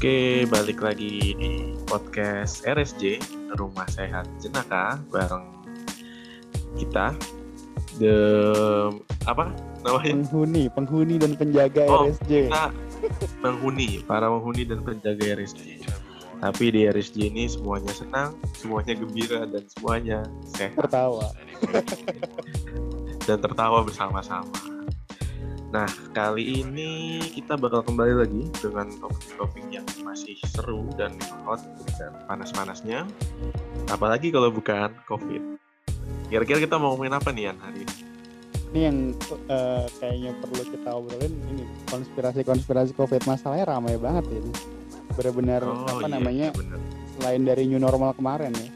Oke, balik lagi di podcast RSJ Rumah Sehat Jenaka bareng kita the apa namanya? penghuni penghuni dan penjaga Oh, RSJ Kita penghuni, para penghuni dan penjaga RSJ. Tapi di RSJ ini semuanya senang, semuanya gembira dan semuanya sehat tertawa dan tertawa bersama-sama. Nah, kali ini kita bakal kembali lagi dengan topik-topik yang masih seru dan hot dan panas-panasnya. Apalagi kalau bukan COVID. Kira-kira kita mau ngomongin apa nih Yan hari ini? ini yang eh, kayaknya perlu kita obrolin ini konspirasi-konspirasi COVID masalahnya ramai banget ini benar-benar apa iya, namanya bener. selain dari new normal kemarin ya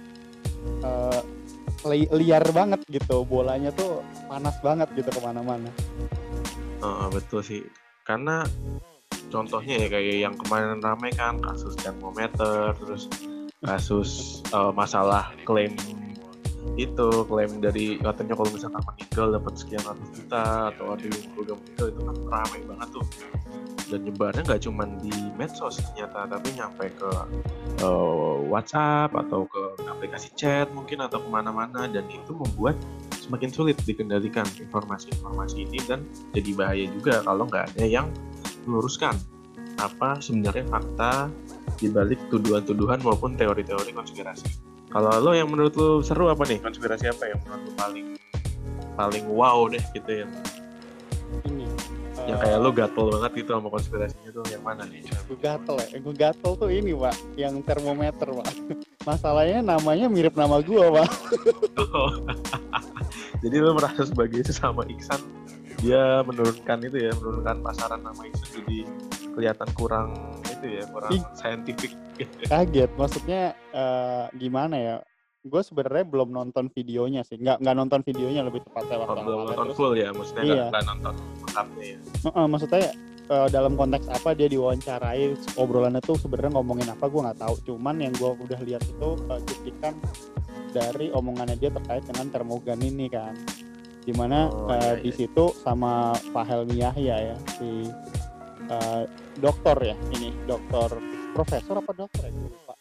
li- liar banget gitu bolanya tuh panas banget gitu ke mana-mana Heeh, betul sih. Karena contohnya ya kayak yang kemarin ramai kan kasus termometer, terus kasus eh, masalah klaim itu klaim dari katanya kalau misalkan meninggal dapat sekian ratus juta atau ada yang udah meninggal itu kan ramai banget tuh dan nyebarnya nggak cuma di medsos ternyata tapi nyampe ke eh, WhatsApp atau ke aplikasi chat mungkin atau ke mana-mana dan itu membuat semakin sulit dikendalikan informasi-informasi ini dan jadi bahaya juga kalau nggak ada yang meluruskan apa sebenarnya fakta di balik tuduhan-tuduhan maupun teori-teori konspirasi. Kalau lo yang menurut lo seru apa nih? Konspirasi apa yang menurut lo paling paling wow deh gitu yang ini yang kayak lo gatel banget gitu sama konspirasinya tuh yang mana nih? gue gatel ya gue gatel tuh ini pak yang termometer pak. Masalahnya namanya mirip nama gua pak Jadi lo merasa sebagai sesama Iksan dia menurunkan itu ya menurunkan pasaran nama Iksan jadi kelihatan kurang itu ya kurang Ih. scientific. kaget maksudnya eh, gimana ya gue sebenarnya belum nonton videonya sih nggak nggak nonton videonya lebih tepatnya waktu Oh, belum nonton Terus, full ya, maksudnya Iya. nggak nonton lengkapnya ya. eh, maksudnya eh, dalam konteks apa dia diwawancarai obrolannya tuh sebenarnya ngomongin apa gue nggak tahu cuman yang gue udah lihat itu eh, cuplikan dari omongannya dia terkait dengan termogan ini kan. Di mana Oh, eh, iya, di iya. situ sama Pak Helmi Yahya ya si eh, dokter ya ini dokter profesor apa dokter ya? Lupa.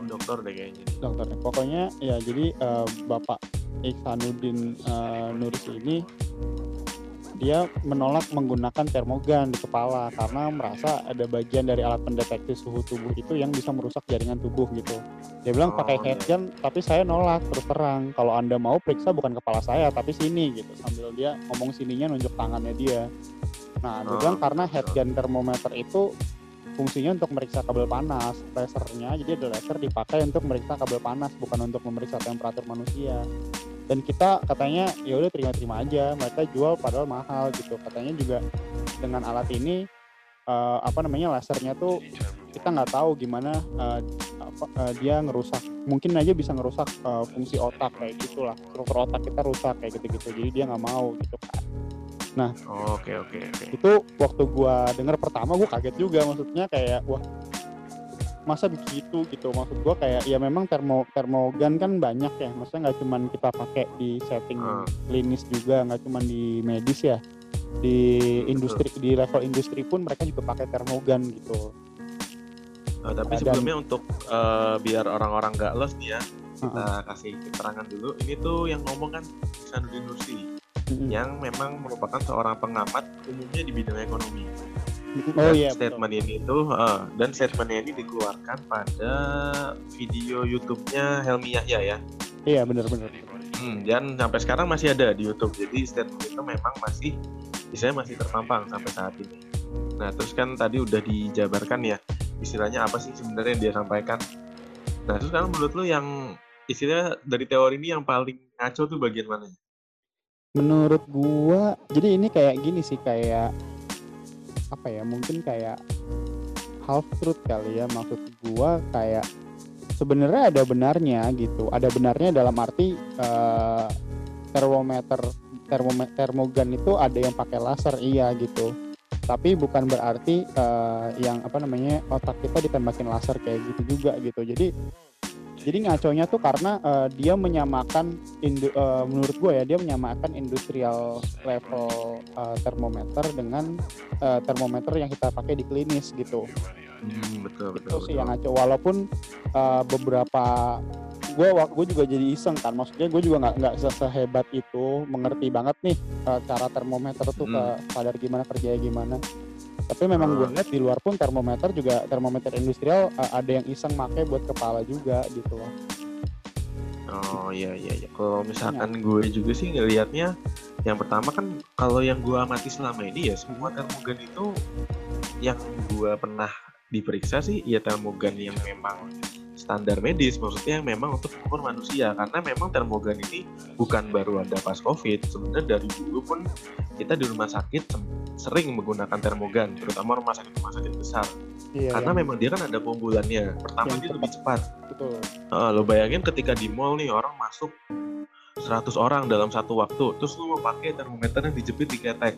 Dokter deh kayaknya. dokternya pokoknya ya jadi eh, bapak Iksanuddin eh, Nursi ini dia menolak menggunakan termogan di kepala karena merasa ada bagian dari alat pendeteksi suhu tubuh itu yang bisa merusak jaringan tubuh gitu dia bilang Oh, pakai iya. headgun tapi saya nolak terus terang. Kalau anda mau periksa bukan kepala saya tapi sini gitu. Sambil dia ngomong sininya nunjuk tangannya dia. Nah dia Oh, bilang karena betul. headgun termometer itu fungsinya untuk meriksa kabel panas. Lasernya jadi ada laser dipakai untuk meriksa kabel panas bukan untuk memeriksa temperatur manusia. Dan kita katanya ya udah terima-terima aja. Mereka jual padahal mahal gitu. Katanya juga dengan alat ini eh, apa namanya lasernya tuh kita nggak tahu gimana eh, apa, eh, dia ngerusak. Mungkin aja bisa ngerusak eh, fungsi otak kayak gitulah. Struktur otak kita rusak kayak gitu-gitu. Jadi dia nggak mau gitu kan. Oh, Oke oke itu waktu gua denger pertama gua kaget juga. Maksudnya kayak wah masa begitu gitu? Maksud gua kayak ya memang termo termogan kan banyak ya. Maksudnya nggak cuman kita pakai di setting Hmm. klinis juga nggak cuman di medis ya. Di industri di level industri pun mereka juga pakai termogan gitu Eh, tapi sebelumnya untuk eh, biar orang-orang nggak los nih ya, kita Heeh. kasih keterangan dulu. Ini tuh yang ngomong kan Iksanuddin Nursi Mm-mm. yang memang merupakan seorang pengamat umumnya di bidang ekonomi. oh Dan iya betul. statement ini tuh eh, dan statement ini dikeluarkan pada video YouTube-nya Helmi Yahya ya. iya benar-benar Hmm, dan sampai sekarang masih ada di YouTube. Jadi statement itu memang masih bisa masih terpampang sampai saat ini. Nah, terus kan tadi udah dijabarkan ya istilahnya apa sih sebenarnya yang dia sampaikan. Nah, terus sekarang menurut lu yang istilahnya dari teori ini yang paling ngaco tuh bagian mana? menurut gua jadi ini kayak gini sih kayak apa ya mungkin kayak half truth kali ya maksud gua kayak sebenarnya ada benarnya gitu ada benarnya dalam arti eh, termometer termome- termogan itu ada yang pakai laser iya gitu tapi bukan berarti eh, yang apa namanya otak kita ditembakin laser kayak gitu juga gitu jadi jadi ngaconya tuh karena uh, dia menyamakan indu, uh, menurut gue ya dia menyamakan industrial level uh, termometer dengan uh, termometer yang kita pakai di klinis gitu. Hmm, betul betul. Itu sih yang ngaco walaupun uh, beberapa gue gue juga jadi iseng kan. Maksudnya gue juga nggak nggak sehebat itu mengerti banget nih uh, cara termometer tuh hmm. ke sadar gimana kerjanya gimana. Tapi memang gue lihat di luar pun termometer juga termometer industrial uh, ada yang iseng make buat kepala juga gitu loh. Oh iya iya iya. Kalau misalkan gue juga sih ngelihatnya yang pertama kan kalau yang gue amati selama ini ya semua termogan itu yang gue pernah diperiksa sih ya termogan yang memang standar medis maksudnya yang memang untuk mengukur manusia. Karena memang termogan ini bukan baru ada pas covid. Sebenarnya dari dulu pun kita di rumah sakit sering menggunakan termogan terutama rumah sakit rumah sakit besar. Iya, karena yang... memang dia kan ada pembulannya. Pertama dia lebih cepat. betul. Uh, lo bayangin ketika di mall nih orang masuk 100 orang dalam satu waktu terus lo mau pakai termometer yang dijepit di ketek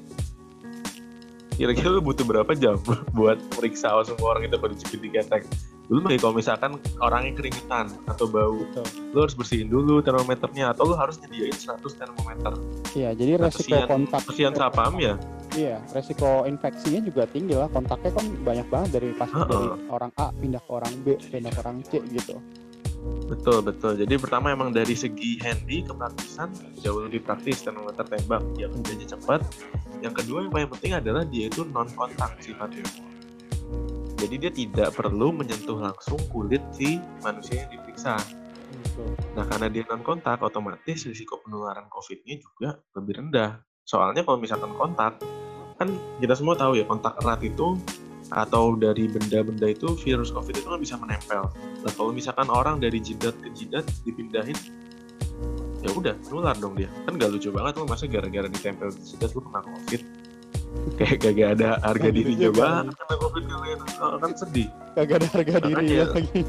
kira-kira lu butuh berapa jam buat periksa semua orang itu pada dijepit di ketek dulu lagi kalau misalkan orangnya keringetan atau bau Betul. lu harus bersihin dulu termometernya atau lu harus nyediain 100 termometer. Iya jadi nah, resiko kesian, kontak kesian sapam ya? Iya resiko infeksinya juga tinggi lah. Kontaknya kan banyak banget dari pas uh -uh. dari orang A pindah ke orang B pindah ke orang C gitu Betul betul. Jadi pertama emang dari segi handy kepraktisan jauh lebih praktis termometer tembak dia kerjanya cepat. Yang kedua yang paling penting adalah dia itu non kontak sifatnya jadi dia tidak perlu menyentuh langsung kulit si manusia yang diperiksa. Nah karena dia non kontak, otomatis risiko penularan COVID-nya juga lebih rendah. Soalnya kalau misalkan kontak, kan kita semua tahu ya kontak erat itu atau dari benda-benda itu virus COVID itu kan bisa menempel. Nah kalau misalkan orang dari jidat ke jidat dipindahin, ya udah nular dong dia. Kan gak lucu banget loh masa gara-gara ditempel di jidat lu kena COVID. Kayak kagak ada harga nah, diri juga karena covid kalian kan sedih. Kagak ada harga diri ya lagi.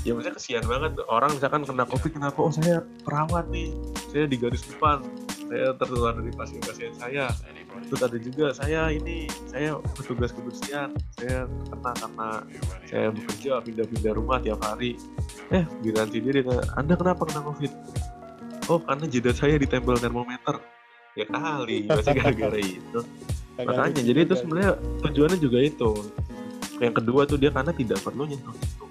Ya maksudnya kesian banget. Orang misalkan kena covid kenapa oh saya perawat nih saya di garis depan saya tertular dari pasien-pasien saya. Terus ada juga saya ini saya petugas kebersihan. Saya kena karena saya bekerja pindah-pindah rumah tiap hari. Eh giliran sendiri anda kenapa kena covid? Oh karena jidat saya ditempel termometer. Ya kali masih gara-gara itu. Makanya jadi itu sebenarnya tujuannya juga itu. Yang kedua tuh dia karena tidak perlu nyentuh itu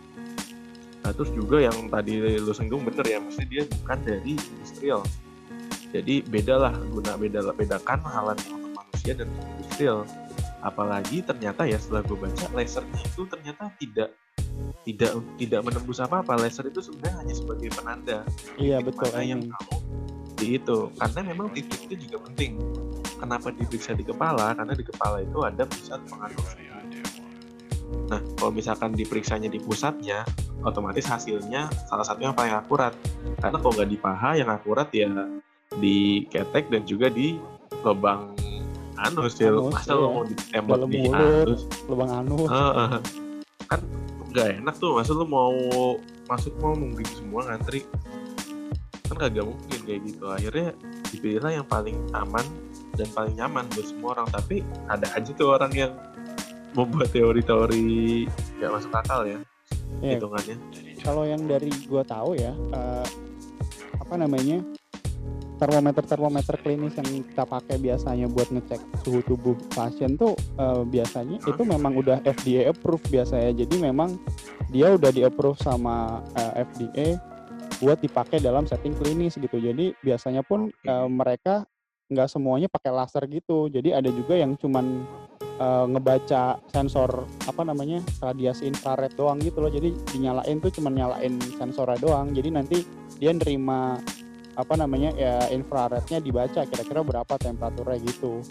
nah terus juga yang tadi lu singgung bener ya mesti dia bukan dari industrial jadi bedalah guna beda bedakan untuk manusia dan industrial. Apalagi ternyata ya setelah gue baca lasernya itu ternyata tidak tidak tidak menembus apa apa laser itu sebenarnya hanya sebagai penanda. Iya betul. yang kamu seperti itu. Karena memang titik itu juga penting. Kenapa diperiksa di kepala? Karena di kepala itu ada pusat pengatur nah kalau misalkan diperiksanya di pusatnya otomatis hasilnya salah satu yang paling akurat. Karena kalau nggak di paha yang akurat ya di ketek dan juga di lubang anus ya masa iya. lo mau ditembak di anus. lubang anus uh, uh, kan nggak enak tuh masa lo mau masuk mau nungguin semua ngantri. Kan kagak mungkin kayak gitu. Akhirnya dipilihlah yang paling aman dan paling nyaman buat semua orang. Tapi ada aja tuh orang yang membuat teori-teori gak masuk akal ya yeah. hitungannya. Kalau yang dari gua tahu ya uh, apa namanya termometer termometer klinis yang kita pakai biasanya buat ngecek suhu tubuh pasien tuh uh, biasanya itu memang udah FDA approve biasanya jadi memang dia udah di approve sama uh, eh, FDA buat dipakai dalam setting klinis gitu. Jadi biasanya pun uh, mereka nggak semuanya pakai laser gitu. Jadi ada juga yang cuman uh, ngebaca sensor apa namanya radiasi infrared doang gitu loh. Jadi dinyalain tuh cuman nyalain sensornya doang. Jadi nanti dia nerima apa namanya ya infrarednya dibaca kira-kira berapa temperaturnya gitu.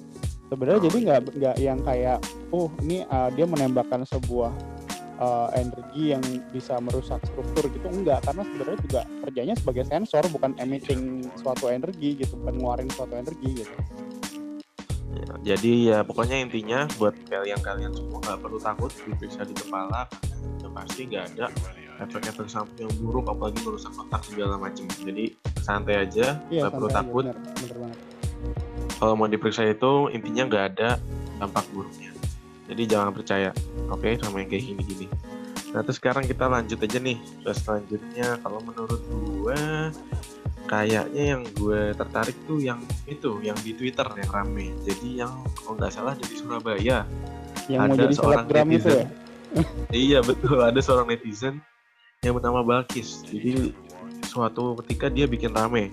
Sebenarnya oh, jadi nggak iya. nggak yang kayak oh ini uh, dia menembakkan sebuah uh, energi yang bisa merusak struktur gitu enggak karena sebenarnya juga kerjanya sebagai sensor bukan emitting suatu energi gitu bukan ngeluarin suatu energi gitu ya, jadi ya pokoknya intinya buat kalian-kalian semua nggak perlu takut diperiksa di kepala karena pasti nggak ada efek-efek samping yang buruk apalagi merusak otak segala macam jadi santai aja iya, nggak perlu takut. bener, bener kalau mau diperiksa itu intinya nggak ada dampak buruknya. Jadi jangan percaya oke okay, sama yang kayak gini-gini. Nah terus sekarang kita lanjut aja nih. Ke selanjutnya kalau menurut gue kayaknya yang gue tertarik tuh yang itu yang di Twitter yang rame. Jadi yang kalau nggak salah jadi Surabaya. Yang ada mau jadi selebgram itu ya? iya betul. Ada seorang netizen yang bernama Balkis. Jadi suatu ketika dia bikin rame.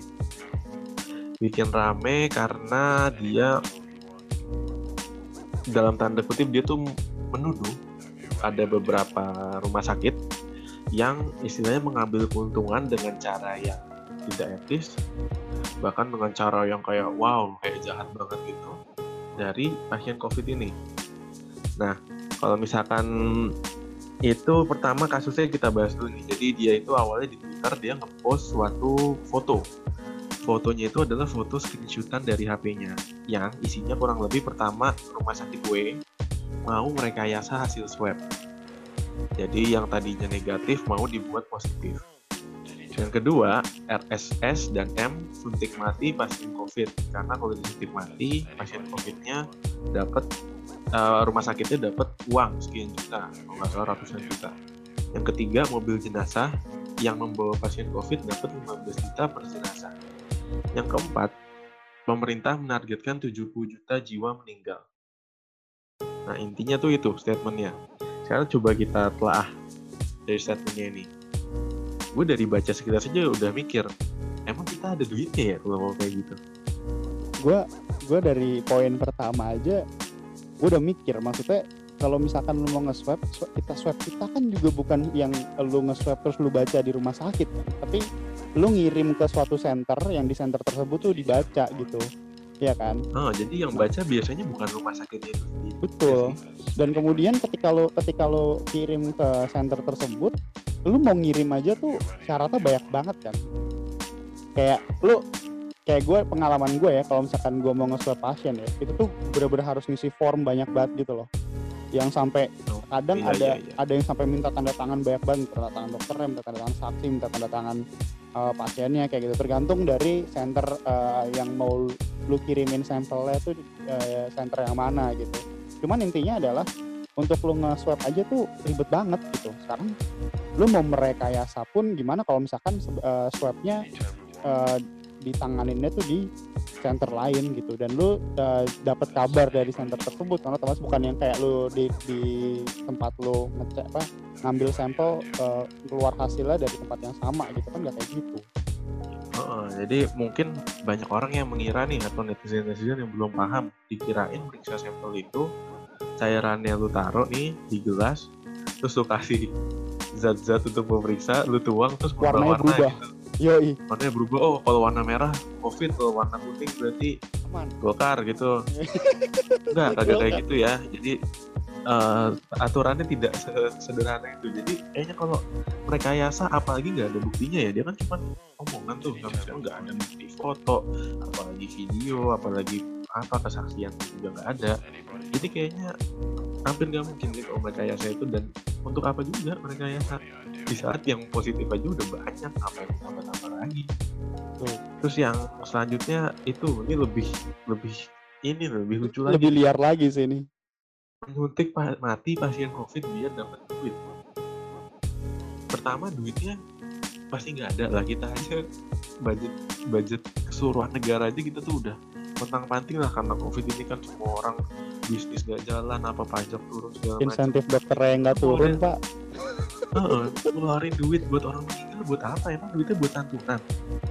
Bikin rame karena dia dalam tanda kutip dia tuh menuduh ada beberapa rumah sakit yang istilahnya mengambil keuntungan dengan cara yang tidak etis bahkan dengan cara yang kayak wow kayak jahat banget gitu dari pasien covid ini. Nah kalau misalkan itu pertama kasusnya kita bahas dulu nih. Jadi dia itu awalnya di twitter dia ngepost suatu foto fotonya itu adalah foto screenshotan dari HP-nya yang isinya kurang lebih pertama rumah sakit W mau merekayasa hasil swab jadi yang tadinya negatif mau dibuat positif yang kedua, RSS dan M suntik mati pasien COVID. Karena kalau disuntik mati, pasien COVID-nya dapat uh, rumah sakitnya dapat uang sekian juta, kalau nggak salah ratusan juta. Yang ketiga, mobil jenazah yang membawa pasien COVID dapat 15 juta per jenazah. Yang keempat, pemerintah menargetkan 70 juta jiwa meninggal. Nah, intinya tuh itu statementnya. Sekarang coba kita telah dari statementnya ini gue dari baca sekitar saja udah mikir emang kita ada duitnya ya kalau mau kayak gitu gue gue dari poin pertama aja gue udah mikir maksudnya kalau misalkan lu mau nge-swab, kita swab kita kan juga bukan yang lu nge-swab terus lu baca di rumah sakit kan. Tapi lu ngirim ke suatu center yang di center tersebut tuh dibaca gitu. ya kan? Oh, jadi yang baca biasanya bukan rumah sakitnya itu Betul. Dan kemudian ketika lo ketika lo kirim ke center tersebut, lu mau ngirim aja tuh syaratnya banyak banget kan kayak lu kayak gue pengalaman gue ya kalau misalkan gue mau nge pasien ya itu tuh bener-bener harus ngisi form banyak banget gitu loh yang sampai kadang iya, ada iya, iya. ada yang sampai minta tanda tangan banyak banget tanda tangan dokternya minta tanda tangan saksi minta tanda tangan uh, pasiennya kayak gitu. Tergantung dari center uh, yang mau lu kirimin sampelnya tuh uh, center yang mana gitu. Cuman intinya adalah untuk lu nge-swab aja tuh ribet banget gitu. Sekarang lu mau merekayasa pun gimana kalau misalkan uh, swabnya uh, ditanganinnya tuh di center lain gitu. Dan lu uh, dapat kabar dari center tersebut karena teman bukan yang kayak lu di, di tempat lu ngecek apa ngambil sampel uh, keluar hasilnya dari tempat yang sama gitu kan nggak kayak gitu. Uh, jadi mungkin banyak orang yang mengira nih atau netizen-netizen yang belum paham dikirain periksa sampel itu cairannya lu taruh nih di gelas terus lu kasih zat-zat untuk memeriksa lu tuang terus warnanya warna berubah. gitu. Yoi. warnanya berubah. Oh kalau warna merah covid kalau warna putih berarti Aman. golkar gitu. Enggak kagak kayak gitu ya. Jadi uh, aturannya tidak sederhana itu. Jadi kayaknya kalau mereka yasa apalagi nggak ada buktinya ya. Dia kan cuma omongan tuh. Kan nggak ada bukti foto apalagi video apalagi apa kesaksian juga nggak ada. Jadi kayaknya hampir nggak mungkin sih kalau mereka saya itu dan untuk apa juga mereka ya di saat yang positif aja udah banyak apa yang tambah-tambah lagi. Tuh. terus yang selanjutnya itu ini lebih lebih ini lebih lucu lagi. Lebih liar lagi sih ini. Menyuntik mati pasien covid biar dapat duit. Pertama duitnya pasti nggak ada lah. Kita aja budget budget keseluruhan negara aja kita tuh udah mentang panting lah karena covid ini kan semua orang bisnis gak jalan apa pajak turun segala insentif dokter yang nggak turun ya. pak. Uh, ngeluarin duit buat orang meninggal buat apa? Emang duitnya buat santunan?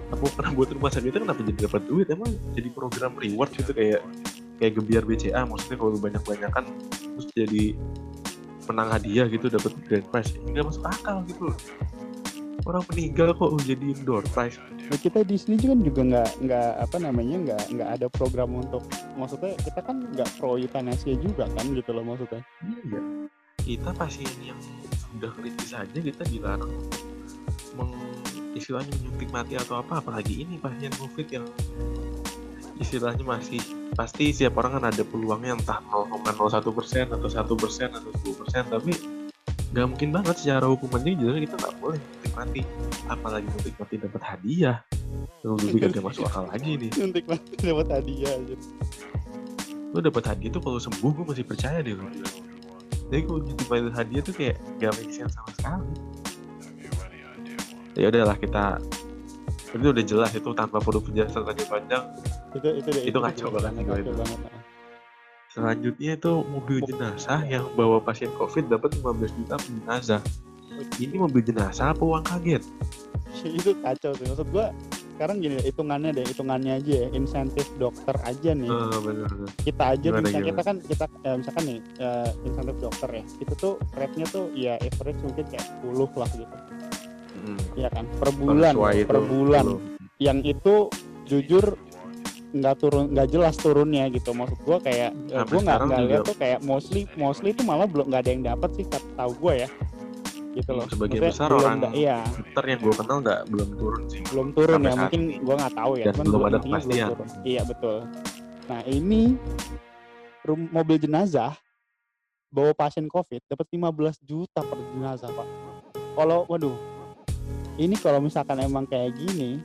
Apa pernah buat rumah sakit kenapa jadi dapat duit? Emang jadi program reward gitu kayak kayak gebiar BCA maksudnya kalau banyak banyak kan terus jadi menang hadiah gitu dapat grand prize. Nggak masuk akal gitu orang meninggal kok jadi indoor prize. Nah, kita di sini kan juga nggak nggak apa namanya nggak nggak ada program untuk maksudnya kita kan nggak pro euthanasia juga kan gitu loh maksudnya. Iya. Kita pasien yang sudah kritis saja kita dilarang meng istilahnya menyuntik mati atau apa apalagi ini pasien covid yang istilahnya masih pasti setiap orang kan ada peluangnya entah 0,01 persen atau satu persen atau 10 persen tapi nggak mungkin banget secara hukumannya jelas kita nggak boleh menikmati. Apalagi menikmati dapat hadiah. Terus lebih gak masuk akal lagi nih. Menikmati dapat hadiah aja lo dapat hadiah tuh kalau sembuh gue masih percaya deh lo jadi kalau multiplier hadiah tuh kayak gak make sense sama sekali. Ya udahlah kita itu udah jelas itu tanpa perlu penjelasan lagi panjang itu itu Itu kacau banget itu. banget selanjutnya itu mobil jenazah yang bawa pasien covid dapat 15 juta jenazah ini mobil jenazah apa uang kaget? Itu kacau sih. Maksud gua sekarang gini hitungannya deh hitungannya aja ya. Insentif dokter aja nih. Eh, bener bener. Kita aja Gimana, misalnya kita gimana? kan kita eh, misalkan nih eh, insentif dokter ya. Itu tuh rate-nya tuh ya average mungkin kayak 10 lah gitu. Hmm. ya kan? Per bulan Sesuai per itu, bulan. belum. yang itu jujur nggak turun nggak jelas turunnya gitu. Maksud gua kayak eh, gua nggak nggak lihat tuh kayak mostly mostly itu malah belum nggak ada yang dapat sih tahu gua ya gitu loh. Sebagian Maksudnya besar orang da- iya. dokter yang gue kenal nggak belum turun sih. Belum turun Sampai ya mungkin gua nggak tahu ya Dan cuman belum ada kepastian. iya betul. Nah ini rum- mobil jenazah bawa pasien covid dapat 15 juta per jenazah pak. Kalau waduh ini kalau misalkan emang kayak gini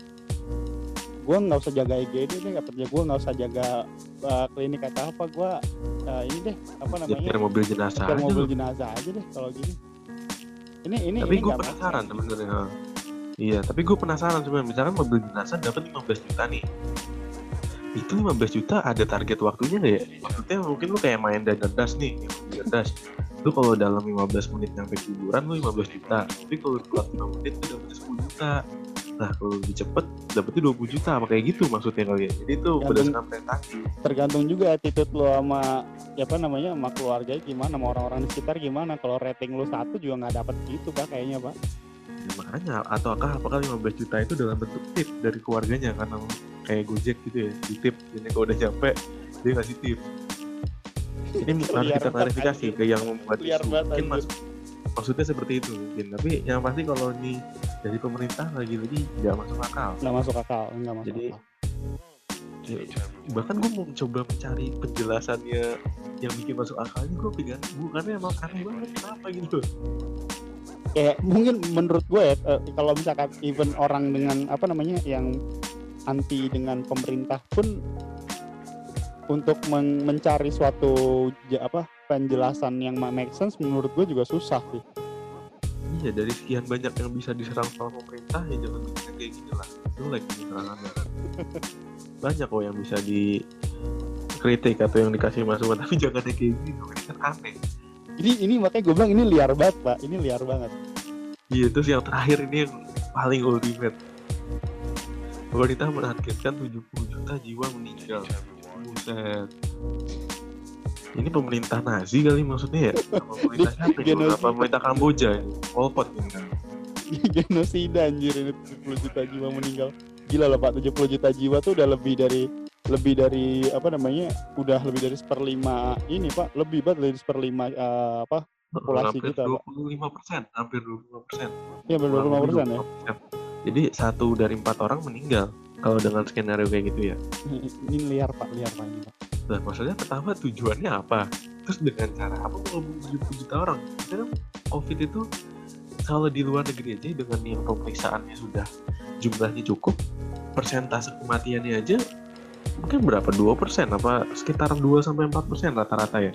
gua nggak usah jaga IGD deh nggak kerja gua nggak usah jaga uh, klinik atau apa gua uh, ini deh apa namanya? nyetir mobil jenazah aja mobil jenazah aja deh kalau gini ini ini tapi ini gue penasaran sebenarnya iya tapi gue penasaran sebenarnya. Misalkan mobil jenazah dapat 15 juta nih. Itu 15 juta ada target waktunya nggak ya? Maksudnya mungkin lu kayak main dan das nih yang das. Lu kalau dalam 15 menit nyampe kuburan lu 15 juta. Tapi kalau telat 5 menit lu dapetnya 10 juta nah kalau lebih cepet dapetnya 20 juta apa kayak gitu maksudnya kali ya. Jadi itu berdasarkan prestasi tergantung juga attitude lo sama ya apa namanya sama keluarga gimana sama orang-orang di sekitar gimana. Kalau rating lo satu juga nggak dapat gitu pak kayaknya pak. Ya, makanya. Ataukah apakah 15 juta itu dalam bentuk tip dari keluarganya? Karena kayak Gojek gitu ya di tip. Jadi kalau udah nyampe dia ngasih tip. Ini harus kita klarifikasi ke yang membuat isu banget, mungkin mas maksudnya seperti itu mungkin. Tapi yang pasti kalau ini dari pemerintah lagi-lagi nggak masuk akal. Nggak masuk akal nggak masuk Jadi, akal. Ya, bahkan gue mau coba mencari penjelasannya yang bikin masuk akal ini gue pegang. Bukannya emang aneh banget kenapa gitu? Kayak mungkin menurut gue ya eh, kalau misalkan even orang dengan apa namanya yang anti dengan pemerintah pun untuk men- mencari suatu ja- apa penjelasan yang ma- make sense menurut gue juga susah sih. Iya dari sekian banyak yang bisa diserang sama pemerintah ya jangan bikin kayak gini lah jelek ini serangannya. Banyak kok yang bisa dikritik atau yang dikasih masukan tapi jangan kayak gini ini kan aneh. Ini ini makanya gue bilang ini liar banget pak. Ini liar banget. Iya terus yang terakhir ini yang paling ultimate. Pemerintah menargetkan 70 juta jiwa meninggal buset ini pemerintah Nazi kali maksudnya ya? Pemerintah siapa apa pemerintah Kamboja ini Pol Pot ini kan. Genosida anjir. Ini 70 juta jiwa meninggal. Gila loh pak. 70 juta jiwa tuh udah lebih dari lebih dari apa namanya udah lebih dari seperlima ini pak. Lebih banget dari seperlima eh, apa Populasi hampir kita, Pak. 25 persen hampir 25 persen. Ya benar 25 persen ya. Jadi satu dari empat orang meninggal kalau dengan skenario kayak gitu ya. ini liar pak liar pak ini pak Nah maksudnya pertama tujuannya apa? Terus dengan cara apa mau 70 juta orang? Karena COVID itu kalau di luar negeri aja dengan yang pemeriksaannya sudah jumlahnya cukup, persentase kematiannya aja mungkin berapa? 2 persen apa sekitar 2 sampai 4 persen rata-rata ya.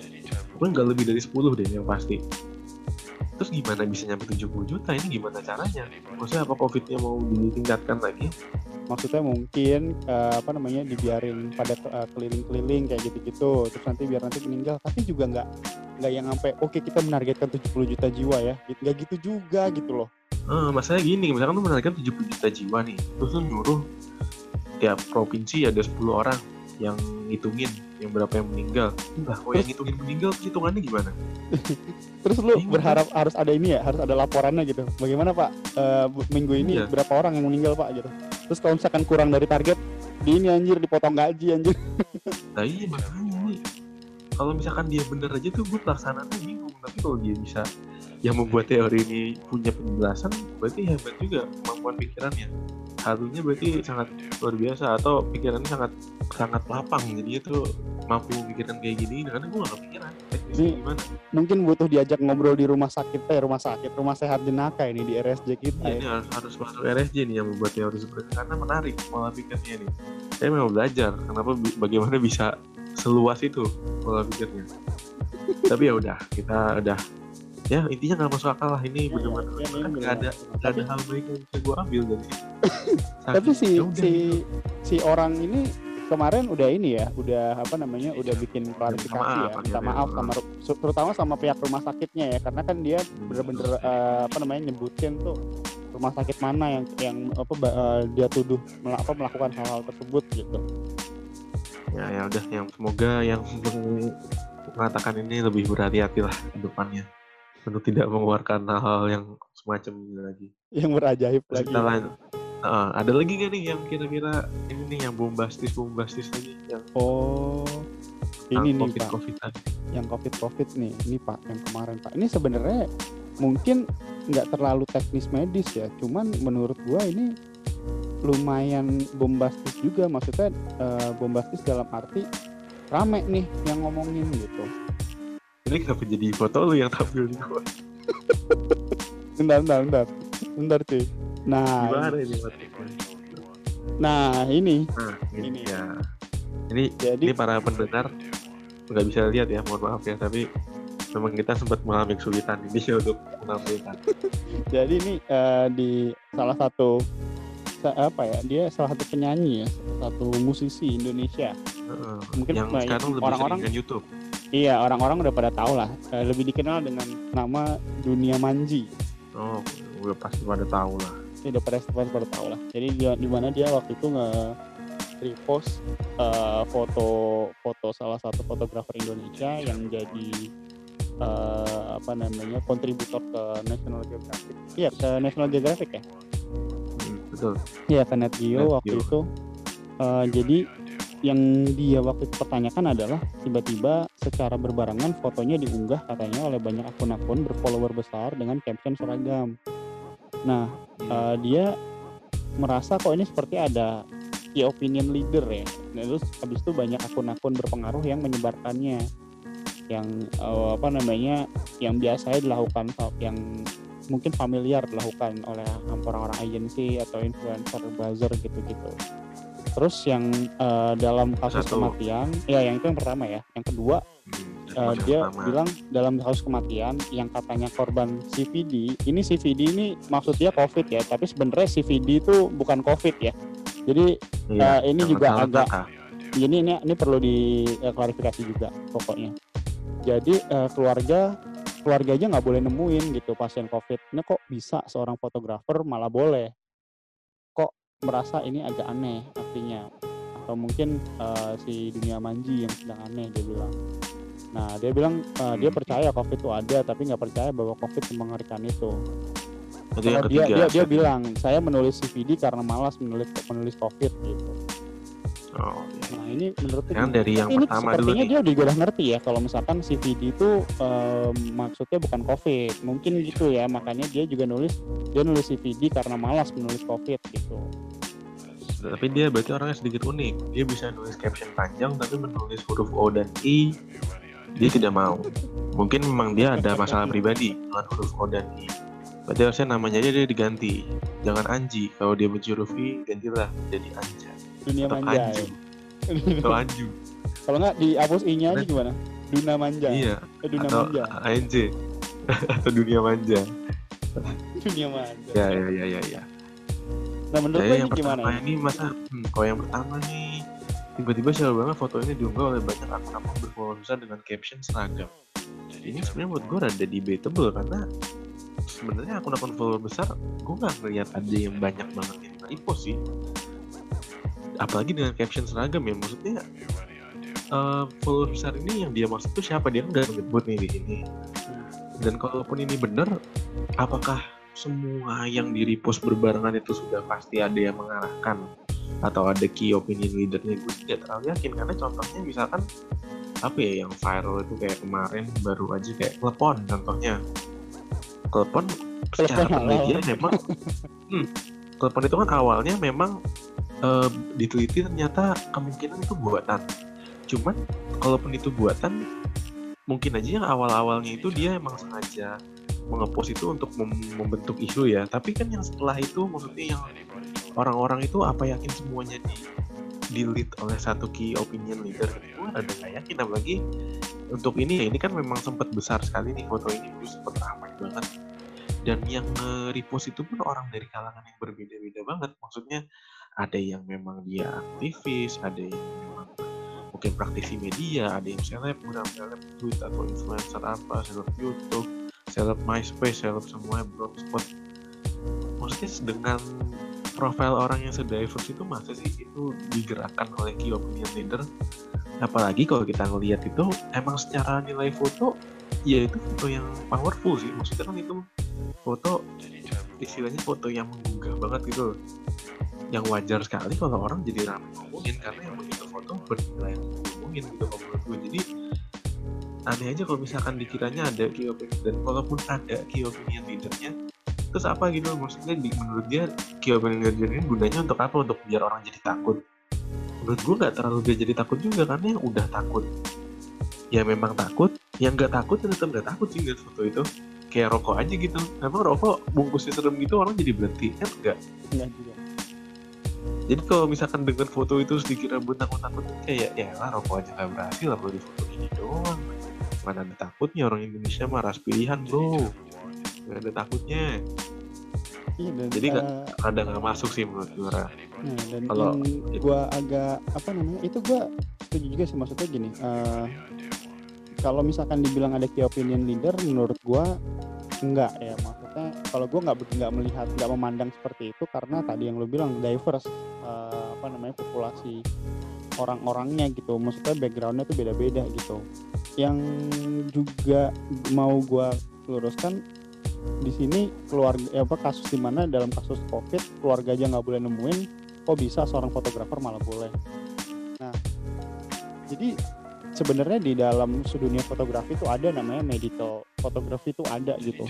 Mungkin nggak lebih dari 10 deh yang pasti. Terus gimana bisa nyampe 70 juta? Ini gimana caranya? Maksudnya apa COVID-nya mau ditingkatkan lagi? maksudnya mungkin eh, apa namanya dibiarin pada eh, keliling-keliling kayak gitu-gitu terus nanti biar nanti meninggal tapi juga nggak nggak yang sampai oke kita menargetkan 70 juta jiwa ya gitu nggak gitu juga gitu loh Eh, masalahnya gini, misalkan lu menargetkan 70 juta jiwa nih, terus lu nyuruh tiap provinsi ada 10 orang yang ngitungin yang berapa yang meninggal. Lah, kalau yang ngitungin meninggal, hitungannya gimana? terus lu Bingung. berharap harus ada ini ya harus ada laporannya gitu bagaimana pak bu- minggu ini Iya. berapa orang yang meninggal pak gitu terus kalau misalkan kurang dari target di ini anjir dipotong gaji anjir Nah iya makanya kalau misalkan dia bener aja tuh gue pelaksanaannya bingung. Tapi kalau dia bisa yang membuat teori ini punya penjelasan, berarti hebat juga kemampuan pikirannya. Harusnya berarti sangat luar biasa atau pikirannya sangat sangat lapang. Jadi itu mampu pikiran kayak gini, karena gue gak kepikiran Ini- gimana. mungkin butuh diajak ngobrol di rumah sakit eh rumah sakit rumah sehat jenaka ini di RSJ kita Iya, ya. ini harus harus masuk RSJ nih yang membuat teori seperti karena menarik pola pikirnya nih. Saya memang belajar kenapa bagaimana bisa seluas itu pola pikirnya. tapi ya udah kita udah ya intinya nggak masuk akal lah ini Ya, bener-bener ya, ini kan nggak ada nggak ada Tapi- hal baik yang bisa gue ambil dari sini tapi si Ya si gitu. si orang ini kemarin udah ini ya udah apa namanya udah bikin klarifikasi ya minta maaf sama terutama sama pihak rumah sakitnya ya karena kan dia bener-bener eh, apa namanya nyebutin tuh rumah sakit mana yang yang apa eh, dia tuduh apa, melakukan hal-hal tersebut gitu. Ya ya udah yang semoga yang mengatakan ini lebih berhati-hati lah ke depannya. Untuk tidak mengeluarkan hal-hal yang semacam ini lagi. Yang berajaib Terus lagi. kita lan- Heeh, ada lagi gak nih yang kira-kira ini nih yang bombastis bombastis lagi? Yang oh ini nih covid pak. covidan yang covid covid nih ini pak yang kemarin pak. Ini sebenarnya mungkin nggak terlalu teknis medis ya cuman menurut gua ini lumayan bombastis juga. Maksudnya eh, bombastis dalam arti rame nih yang ngomongin gitu. Ini kenapa jadi foto lu yang tampil di gua bentar bentar bentar. Bentar cuy nah gimana ini nah ini nah ini, Ini. ya ini jadi ini para pendengar nggak bisa lihat ya mohon maaf ya tapi memang kita sempat mengalami kesulitan ini untuk menampilkan jadi ini eh, di salah satu sa- apa ya dia salah satu penyanyi ya satu musisi Indonesia Heeh. Mungkin yang sekarang lebih orang-orang- sering dengan YouTube Iya, orang-orang udah pada tahu lah. Eh, lebih dikenal dengan nama Dunia Manji. oh udah pasti pada tahu lah Udah pada pada, pada tahu lah. Jadi dia di mana dia waktu itu nge repost eh, foto foto salah satu fotografer Indonesia yang jadi eh, apa namanya kontributor ke National Geographic. Iya ke National Geographic ya. Betul Iya ke Net Geo Net waktu Geo. itu. Eh, jadi yang dia waktu itu pertanyakan adalah tiba-tiba secara berbarengan fotonya diunggah katanya oleh banyak akun-akun berfollower besar dengan caption seragam. Nah, eh, dia merasa kok ini seperti ada key opinion leader ya. Nah, terus habis itu banyak akun-akun berpengaruh yang menyebarkannya. Yang eh, apa namanya? yang biasanya dilakukan yang mungkin familiar dilakukan oleh orang-orang agensi atau influencer buzzer gitu-gitu. Terus yang eh, dalam kasus Satu. kematian, ya yang itu yang pertama ya. Yang kedua Hmm, yang dia pertama. bilang dalam kasus kematian yang katanya korban CVD, ini CVD ini maksudnya COVID ya, tapi sebenarnya CVD itu bukan COVID ya. Jadi Iya, eh, ini juga agak kata. ini ini ini perlu diklarifikasi juga pokoknya. Jadi eh, keluarga keluarga aja nggak boleh nemuin gitu pasien COVID. Ini kok bisa seorang fotografer malah boleh? Kok merasa ini agak aneh artinya? Atau mungkin eh, si dunia manji yang sedang aneh dia bilang. Nah dia bilang eh, dia percaya COVID itu ada tapi nggak percaya bahwa COVID mengerikan itu. itu yang Kalau dia ketiga dia dia bilang saya menulis CVD karena malas menulis menulis COVID gitu. oh, iya. Nah ini menurutku Yang dari yang ini pertama dulu nih. dia juga udah ngerti ya kalau misalkan CVD itu em, maksudnya bukan COVID, mungkin gitu ya makanya dia juga nulis dia nulis CVD karena malas menulis COVID gitu. tapi dia berarti orangnya sedikit unik dia bisa nulis caption panjang tapi menulis huruf O dan I dia tidak mau mungkin memang dia ada masalah pribadi dengan huruf O dan I berarti harusnya namanya aja dia diganti jangan Anji kalau dia benci huruf I gantilah jadi Anja Dunia atau manja. Anju ya. atau Anju kalau nggak dihapus i-nya aja gimana? Duna manja. iya Eh, Duna atau manja. ANJ atau dunia manja Dunia manja. ya ya ya ya ya Nah menurut lo yang ini gimana? pertama ya? ini masa hmm, kalau yang pertama nih tiba-tiba siapa banget foto ini diunggah oleh banyak akun-akun berfollower besar dengan caption seragam. Ini sebenarnya buat gue rada debatable karena sebenarnya akun-akun follower besar gue nggak ngeliat ada yang banyak banget yang repost sih. Apalagi dengan caption seragam ya maksudnya eh follower besar ini yang dia maksud tuh siapa dia nggak menyebut nih di sini. Dan kalaupun ini benar, apakah semua yang di repost berbarengan itu sudah pasti ada yang mengarahkan atau ada key opinion leadernya gue tidak terlalu yakin. Karena contohnya misalkan apa ya yang viral itu kayak kemarin baru aja kayak telepon contohnya. Telepon secara penelitian memang hmm, telepon itu kan awalnya memang eh, diteliti ternyata kemungkinan itu buatan. Cuman kalaupun itu buatan mungkin aja yang awal-awalnya itu dia emang sengaja mengepost itu untuk mem- membentuk isu ya. Tapi kan yang setelah itu maksudnya yang orang-orang itu apa yakin semuanya di delete oleh satu key opinion leader? Gue ada nggak yakin? Apalagi untuk ini ya ini kan memang sempat besar sekali nih foto ini dulu sempat ramai banget. Dan yang repost itu pun orang dari kalangan yang berbeda-beda banget. Maksudnya ada yang memang dia aktivis ada yang memang mungkin praktisi media ada yang selebgram seleb tweet atau influencer apa seleb YouTube seleb MySpace seleb semuanya blogspot maksudnya dengan profil orang yang sediverse itu masa sih itu digerakkan oleh key opinion leader? Apalagi kalau kita ngelihat itu emang secara nilai foto ya itu foto yang powerful sih. Maksudnya kan itu foto istilahnya foto yang menggugah banget gitu yang wajar sekali kalau orang jadi ramai ngomongin karena yang begitu foto bernilai ngomongin gitu kalau menurut gue. Jadi aneh aja kalau misalkan dikiranya ada key opinion dan kalaupun ada key opinion leadernya terus apa gitu maksudnya di, menurut dia opinion leader ini gunanya untuk apa? Untuk biar orang jadi takut. Menurut gue nggak terlalu dia jadi takut juga karena yang udah takut ya memang takut. Yang nggak takut ya tetap nggak takut sih ngeliat foto itu. Kayak rokok aja gitu. Emang rokok bungkusnya serem gitu orang jadi berhenti. Kan enggak enggak juga. Jadi kalau misalkan dengan foto itu sedikit rambut takut-takut kayak ya lah rokok aja nggak berhasil lah di foto ini doang? Mana ada takutnya orang Indonesia mah ras pilihan bro nggak ada takutnya. Iya, dan, jadi nggak uh, ada nggak masuk sih menurut gue nah, dan Kalau- gua agak apa namanya itu gua setuju juga sih maksudnya gini uh, kalau misalkan dibilang ada key opinion leader menurut gua enggak ya maksudnya kalau gua nggak nggak melihat nggak memandang seperti itu karena tadi yang lu bilang diverse uh, apa namanya populasi orang-orangnya gitu maksudnya backgroundnya tuh beda-beda gitu. Yang juga mau gua luruskan di sini keluarga ya apa kasus di mana dalam kasus covid keluarga aja nggak boleh nemuin kok bisa seorang fotografer malah boleh. Nah jadi sebenarnya di dalam dunia fotografi itu ada namanya medical fotografi itu ada gitu.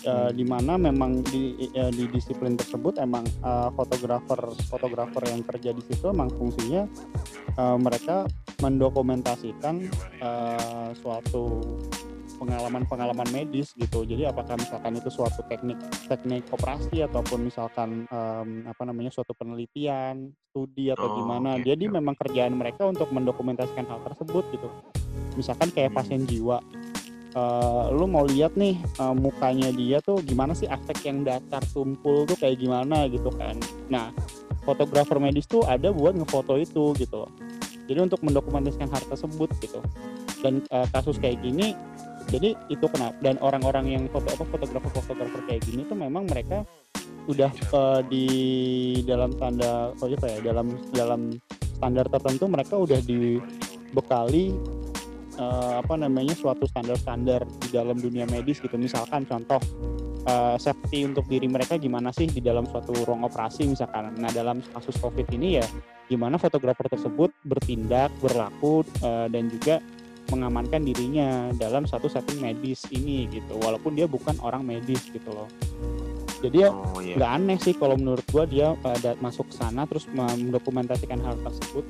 Eh, di mana memang di eh, di disiplin tersebut emang eh, fotografer fotografer yang kerja di situ emang fungsinya eh, mereka mendokumentasikan eh, suatu pengalaman-pengalaman medis gitu. Jadi apakah misalkan itu suatu teknik teknik operasi ataupun misalkan em, apa namanya suatu penelitian, studi atau Oh, gimana. oke, Jadi memang kerjaan mereka untuk mendokumentasikan hal tersebut gitu. Misalkan kayak Hmm. pasien jiwa. Eh, lu mau lihat nih eh, mukanya dia tuh gimana sih aspek yang datar tumpul tuh kayak gimana gitu kan. Nah, fotografer medis tuh ada buat ngefoto itu gitu. Jadi untuk mendokumentasikan hal tersebut gitu. Dan eh, kasus kayak gini jadi itu kenapa dan orang-orang yang foto apa fotografer fotografer kayak gini tuh memang mereka udah eh, di dalam tanda oh apa ya dalam dalam standar tertentu mereka udah dibekali eh, apa namanya suatu standar-standar di dalam dunia medis gitu. Misalkan contoh eh, safety untuk diri mereka gimana sih di dalam suatu ruang operasi misalkan. Nah dalam kasus covid ini ya gimana fotografer tersebut bertindak berlaku eh, dan juga mengamankan dirinya dalam satu setting medis ini gitu. Walaupun dia bukan orang medis gitu loh. Jadi ya oh iya. nggak aneh sih kalau menurut gua dia uh, dat- masuk ke sana terus mendokumentasikan hal tersebut.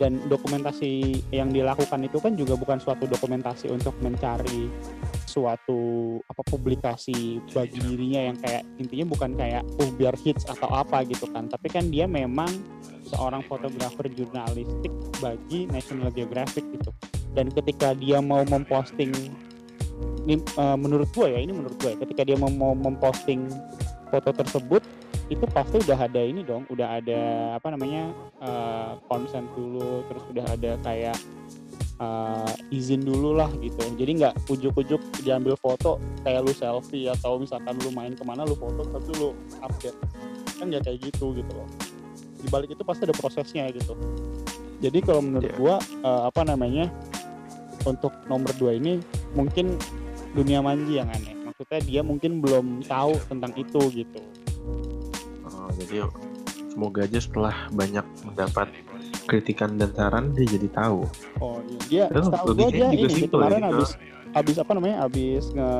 Dan dokumentasi yang dilakukan itu kan juga bukan suatu dokumentasi untuk mencari suatu apa publikasi bagi dirinya yang kayak intinya bukan kayak oh biar hits atau apa gitu kan. Tapi kan dia memang seorang fotografer jurnalistik bagi National Geographic gitu dan ketika dia mau memposting ini uh, menurut gue ya ini menurut gue ya, ketika dia mau, mau memposting foto tersebut itu pasti udah ada ini dong udah ada apa namanya uh, konsen dulu terus udah ada kayak uh, izin dulu lah gitu. Jadi nggak ujuk-ujuk diambil foto kayak lu selfie atau misalkan lu main ke mana lu foto tapi lu update. Kan nggak kayak gitu gitu loh. Di balik itu pasti ada prosesnya gitu. Jadi kalau menurut Iya. gua uh, apa namanya untuk nomor dua ini mungkin dunia manji yang aneh. Maksudnya dia mungkin belum tahu tentang itu gitu. Oh, jadi semoga aja setelah banyak mendapat kritikan dan saran dia jadi tahu. Oh iya. Dia Terus logikanya dia ini simpel kemarin gitu. habis habis apa namanya? Habis nge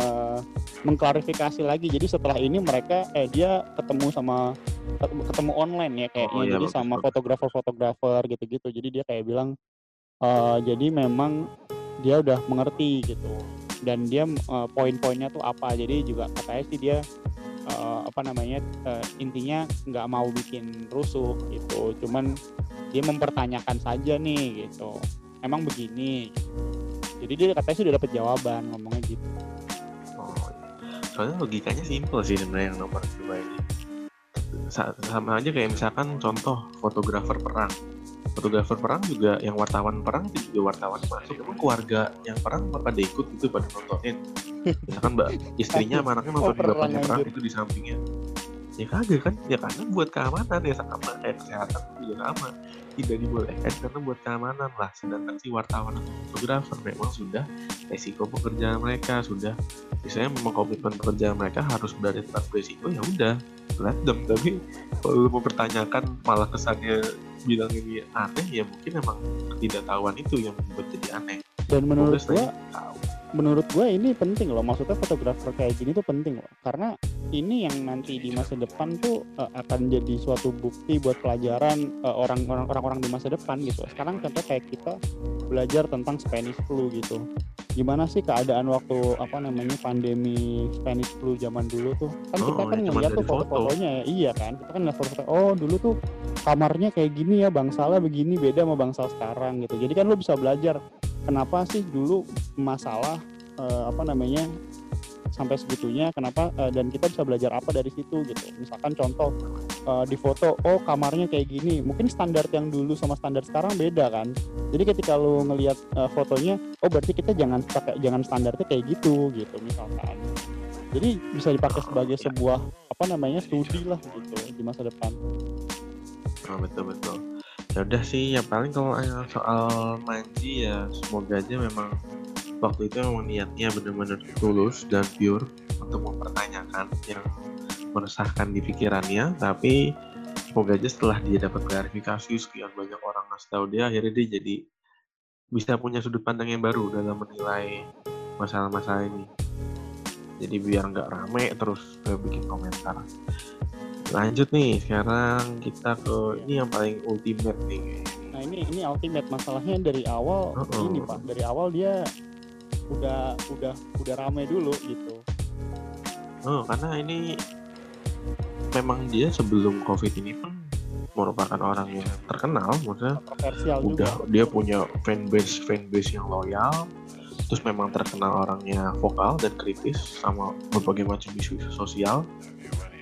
mengklarifikasi lagi. Jadi setelah ini mereka eh dia ketemu sama ketemu, online ya kayaknya Oh, iya, jadi sama fotografer-fotografer gitu-gitu. Jadi dia kayak bilang eh, jadi memang dia udah mengerti gitu. Dan dia eh, poin-poinnya tuh apa. Jadi juga katanya sih dia eh, apa namanya eh, intinya nggak mau bikin rusuh gitu. Cuman dia mempertanyakan saja nih gitu. Emang begini? Jadi dia katanya sudah dapat jawaban ngomongnya gitu. Oh soalnya logikanya simpel sih sebenarnya yang nomor dua ini. Sama aja kayak misalkan contoh fotografer perang fotografer perang juga yang wartawan perang itu juga wartawan masuk emang keluarga yang perang pada ikut itu pada nontonin. Misalkan mbak istrinya sama anaknya nonton oh, bapaknya perang itu di sampingnya. Ya kagak kan ya karena buat keamanan ya sama kayak kesehatan juga sama tidak dibolehkan karena buat keamanan lah. Sedangkan si wartawan atau fotografer memang sudah resiko pekerjaan mereka sudah misalnya memang komitmen pekerjaan mereka harus berada tempat resiko ya udah let them. Tapi kalau lu mempertanyakan malah kesannya bilang ini aneh ya mungkin emang ketidaktahuan itu yang membuat jadi aneh. Dan menurut gua menurut gue ini penting loh. Maksudnya fotografer kayak gini tuh penting loh. Karena ini yang nanti di masa depan tuh uh, akan jadi suatu bukti buat pelajaran uh, orang-orang orang-orang di masa depan gitu sekarang contoh kayak kita belajar tentang Spanish flu gitu. Gimana sih keadaan waktu apa namanya pandemi Spanish flu zaman dulu tuh? Kan oh, kita kan ngeliat tuh foto-fotonya ya. Iya kan? Kita kan ngeliat foto-foto oh dulu tuh kamarnya kayak gini ya bangsala begini beda sama bangsal sekarang gitu. Jadi kan lo bisa belajar kenapa sih dulu masalah uh, apa namanya sampai segitunya kenapa uh, dan kita bisa belajar apa dari situ gitu. Misalkan contoh uh, di foto oh kamarnya kayak gini. Mungkin standar yang dulu sama standar sekarang beda kan? Jadi ketika lu ngelihat uh, fotonya oh berarti kita jangan pakai jangan standarnya kayak gitu gitu misalkan. Jadi bisa dipakai sebagai sebuah apa namanya studi lah gitu di masa depan. Oh, betul betul ya udah sih ya paling kalau soal manji ya semoga aja memang waktu itu memang niatnya benar-benar tulus dan pure untuk mempertanyakan yang meresahkan di pikirannya. Tapi semoga aja setelah dia dapat klarifikasi sekian banyak orang ngasih tahu dia akhirnya dia jadi bisa punya sudut pandang yang baru dalam menilai masalah-masalah ini. Jadi biar nggak rame terus bikin komentar lanjut nih sekarang kita ke ini yang paling ultimate nih nah ini ini ultimate masalahnya dari awal uh -uh. ini pak dari awal dia udah udah udah ramai dulu gitu oh karena ini memang dia sebelum covid ini pun merupakan orang yang terkenal maksudnya udah juga. dia punya fanbase fanbase yang loyal terus memang terkenal orangnya vokal dan kritis sama berbagai macam isu sosial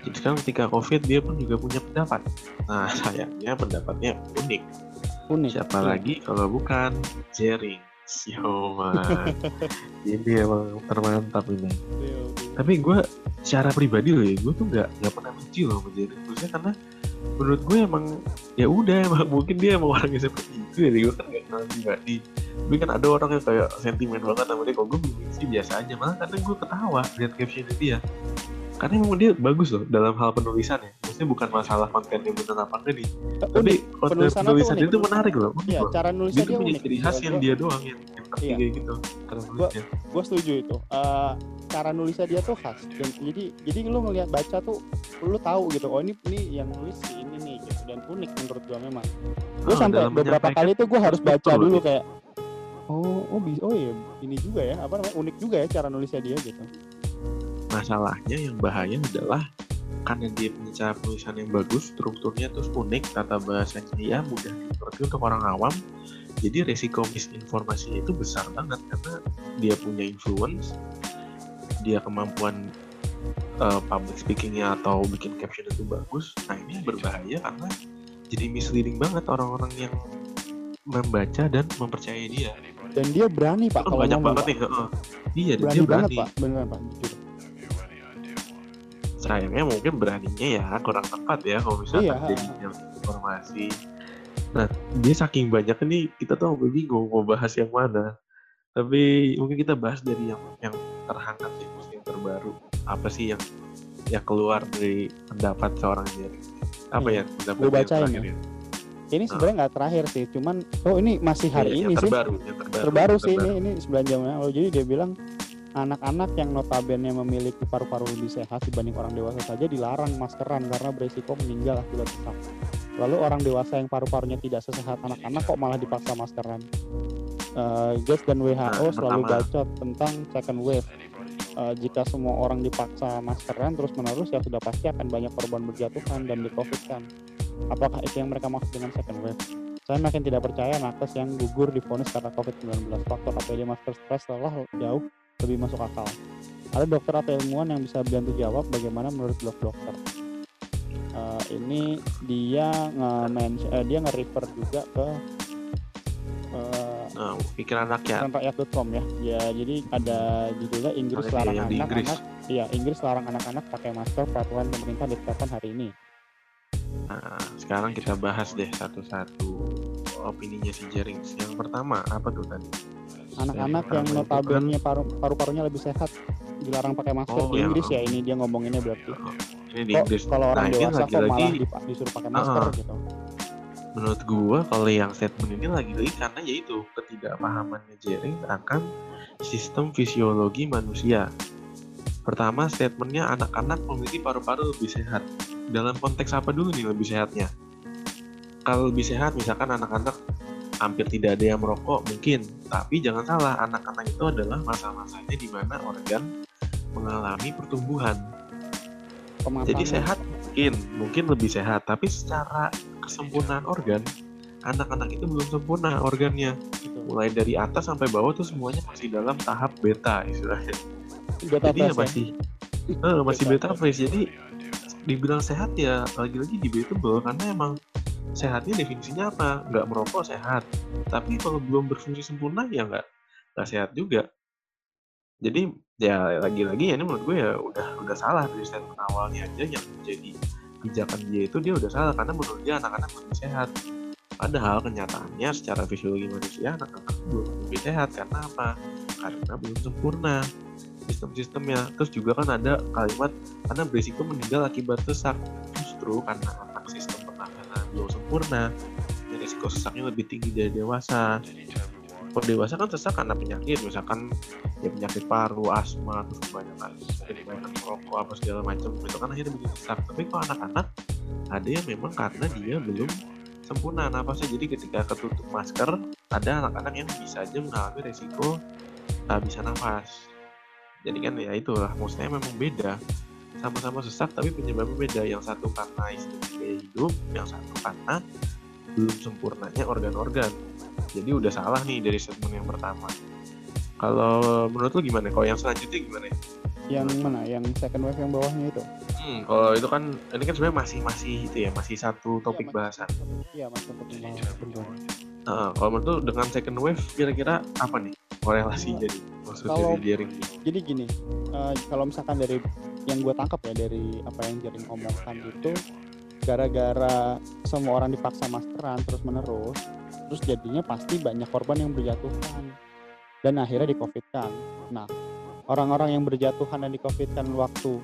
jadi sekarang ketika COVID dia pun juga punya pendapat. Nah sayangnya pendapatnya unik. Unik. Siapa ya. lagi kalau bukan Jering. Yo man, ini emang termantap ini. Iya, Tapi gue secara pribadi loh ya, gue tuh nggak nggak pernah benci loh sama Jering. Maksudnya karena menurut gue emang ya udah emang mungkin dia emang orangnya seperti itu ya gue kan gak kenal pribadi tapi kan ada orang yang kayak sentimen banget sama dia kok gue sih biasa aja malah kadang gue ketawa lihat captionnya dia karena emang dia bagus loh dalam hal penulisan ya. Maksudnya bukan masalah kontennya benar apa enggak nih tapi konten penulisan dia itu menarik loh iya cara nulisnya dia, dia punya ciri khas yang dia doang yang, yang iya. kayak gitu cara nulisnya. gue setuju itu. Uh, cara nulisnya dia tuh khas. Dan jadi jadi lu ngelihat baca tuh lu tahu gitu oh ini ini yang nulis si ini nih gitu dan unik menurut gue memang. Gue oh, sampai beberapa kali tuh gue harus baca dulu kayak oh oh bisa oh iya ini juga ya apa namanya unik juga ya cara nulisnya dia gitu masalahnya yang bahaya adalah karena dia punya cara penulisan yang bagus, strukturnya terus unik, kata bahasanya ya mudah dimengerti untuk orang awam. Jadi resiko misinformasinya itu besar banget karena dia punya influence, dia kemampuan uh, public speakingnya atau bikin caption itu bagus. Nah ini berbahaya karena jadi misleading banget orang-orang yang membaca dan mempercayai dia. Dan dia berani pak. Oh, banyak banget nih. Uh, iya, berani dia berani. banget pak, benar pak. Jujur sayangnya mungkin beraninya ya kurang tepat ya kalau misalnya iya. jadi informasi nah dia saking banyak ini kita tuh sampai bingung mau bahas yang mana tapi mungkin kita bahas dari yang yang terhangat sih yang terbaru apa sih yang yang keluar dari pendapat seorang jadi apa hmm. ya pendapat Gue bacain ya. ini sebenarnya nggak terakhir sih cuman oh ini masih hari iya, ini terbaru, sih yang terbaru, terbaru sih terbaru. ini ini 9 jam lalu jadi dia bilang anak-anak yang notabene memiliki paru-paru lebih sehat dibanding orang dewasa saja dilarang maskeran karena beresiko meninggal akibat sesak. Lalu orang dewasa yang paru-parunya tidak sesehat anak-anak kok malah dipaksa maskeran. Uh, Gates dan WHO nah, selalu bacot tentang second wave. Uh, jika semua orang dipaksa maskeran terus-menerus ya sudah pasti akan banyak korban berjatuhan dan di covid kan. Apakah itu yang mereka maksud dengan second wave? Saya makin tidak percaya nakes yang gugur divonis karena COVID-19. Faktor APD masker stres telah jauh lebih masuk akal. Ada dokter atau ilmuwan yang bisa bantu jawab bagaimana menurut blog dokter. Uh, ini dia nge uh, dia nge-refer juga ke uh, nah, pikiran rakyat rakyat.com ya. Ya, jadi ada judulnya Inggris larang anak-anak. Iya, Inggris larang anak-anak pakai masker peraturan pemerintah ditetapkan hari ini. Nah, sekarang kita bahas deh satu-satu opininya si Jerings. Yang pertama apa tuh tadi? Anak-anak yang notabene kan... paru paru-parunya lebih sehat dilarang pakai masker oh, di Inggris ya, ya ini dia ngomonginnya berarti. Oh, ini di Inggris. Kalau orang nah, dewasa lagi, kok malah disuruh pakai masker uh, gitu. Menurut gua kalau yang statement ini lagi-lagi karena yaitu ketidakpahamannya Jerings akan sistem fisiologi manusia. Pertama, statementnya anak-anak memiliki paru-paru lebih sehat dalam konteks apa dulu nih lebih sehatnya? Kalau lebih sehat, misalkan anak-anak hampir tidak ada yang merokok mungkin, tapi jangan salah, anak-anak itu adalah masa-masanya di mana organ mengalami pertumbuhan. Jadi sehat mungkin, mungkin lebih sehat, tapi secara kesempurnaan organ, anak-anak itu belum sempurna organnya. Mulai dari atas sampai bawah tuh semuanya masih dalam tahap beta istilahnya. Beta Jadi ya masih, ya? Uh, masih beta, beta phase. Jadi dibilang sehat ya lagi-lagi debatable karena emang sehatnya definisinya apa? Nggak merokok sehat. Tapi kalau belum berfungsi sempurna ya nggak nggak sehat juga. Jadi ya lagi-lagi ya ini menurut gue ya udah udah salah dari statement awalnya aja yang menjadi pijakan dia itu dia udah salah karena menurut dia anak-anak lebih sehat. Padahal kenyataannya secara fisiologi manusia anak-anak belum lebih sehat. Karena apa? Karena belum sempurna sistem-sistemnya. Terus juga kan ada kalimat karena berisiko meninggal akibat sesak. Justru karena anak sistem belum sempurna dan risiko sesaknya lebih tinggi dari dewasa. Kalau dewasa kan sesak karena penyakit misalkan ya penyakit paru asma terus kebanyakan kebanyakan merokok apa segala macam itu kan akhirnya bikin sesak. Tapi kalau anak-anak ada yang memang karena dia belum sempurna nafasnya jadi ketika ketutup masker ada anak-anak yang bisa aja mengalami resiko tak bisa nafas jadi kan ya itulah maksudnya memang beda sama-sama sesak tapi penyebabnya beda. Yang satu karena istilah gaya hidup yang satu karena belum sempurnanya organ-organ. Jadi udah salah nih dari statement yang pertama. Kalau menurut lu gimana? Kalau yang selanjutnya gimana? Yang mana? Yang second wave yang bawahnya itu? Hmm kalau itu kan ini kan sebenarnya masih masih itu ya masih satu topik ya, bahasan. iya masih topik Uh, kalau menurut lu dengan second wave kira-kira apa nih korelasinya nih maksud kalau, dari Jering? Jadi gini, uh, kalau misalkan dari yang gue tangkap ya dari apa yang Jering omongkan itu gara-gara semua orang dipaksa maskeran terus menerus, terus jadinya pasti banyak korban yang berjatuhan dan akhirnya di covid kan. Nah, orang-orang yang berjatuhan dan di covid kan waktu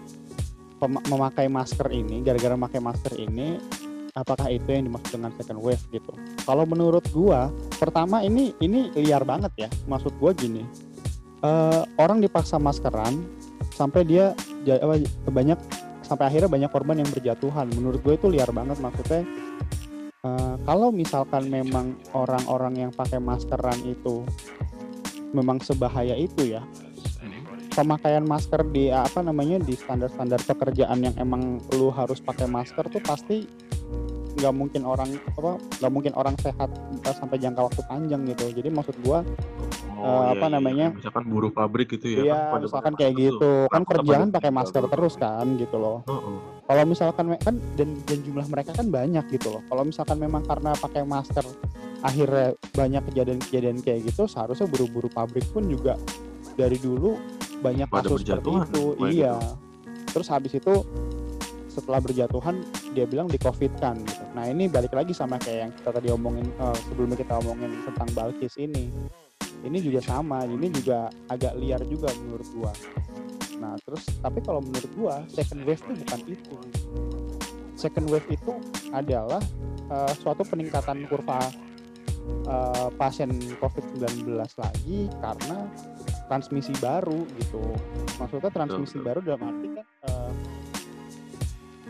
memakai masker ini, gara-gara memakai masker ini apakah itu yang dimaksud dengan second wave gitu kalau menurut gua pertama ini ini liar banget ya maksud gua gini uh, orang dipaksa maskeran sampai dia apa, banyak sampai akhirnya banyak korban yang berjatuhan. Menurut gue itu liar banget maksudnya. Uh, kalau misalkan memang orang-orang yang pakai maskeran itu memang sebahaya itu ya pemakaian masker di apa namanya di standar-standar pekerjaan yang emang lu harus pakai masker tuh pasti nggak mungkin orang apa nggak mungkin orang sehat sampai jangka waktu panjang gitu. Jadi maksud gua oh, uh, iya, apa iya. namanya? Misalkan buruh pabrik gitu ya iya kan misalkan kayak gitu. kan kerjaan pakai masker terus kan gitu loh. Uh -uh. kalau misalkan kan dan dan jumlah mereka kan banyak gitu loh. Kalau misalkan memang karena pakai masker akhirnya banyak kejadian-kejadian kayak gitu seharusnya buru-buru pabrik pun juga dari dulu banyak kasus seperti itu. iya. terus habis itu setelah berjatuhan dia bilang di covid kan gitu. nah ini balik lagi sama kayak yang kita tadi omongin uh, sebelumnya kita omongin tentang Balkis ini. Ini juga sama ini juga agak liar juga menurut gua. Nah terus tapi kalau menurut gua second wave itu bukan itu. Second wave itu adalah uh, suatu peningkatan kurva uh, pasien COVID-19 lagi karena transmisi baru gitu. Maksudnya transmisi baru dalam arti kan uh,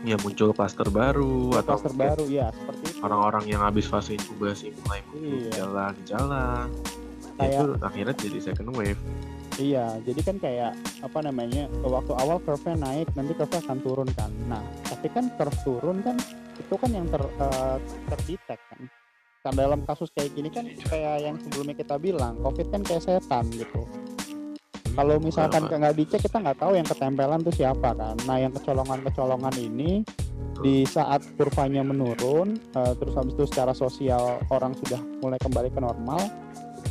ya muncul klaster baru atau klaster baru ya seperti itu. orang-orang yang habis fase inkubasi mulai muncul iya. gejala-gejala ya kayak, itu akhirnya jadi second wave. Iya jadi kan kayak apa namanya waktu awal curve naik nanti curve akan turun kan. Nah tapi kan curve turun kan itu kan yang ter uh, terdetek kan. Kan dalam kasus kayak gini kan kayak yang sebelumnya kita bilang covid kan kayak setan gitu kalau misalkan nggak dicek kita nggak tahu yang ketempelan tuh siapa kan? Nah yang kecolongan-kecolongan ini di saat kurvanya menurun uh, terus habis itu secara sosial orang sudah mulai kembali ke normal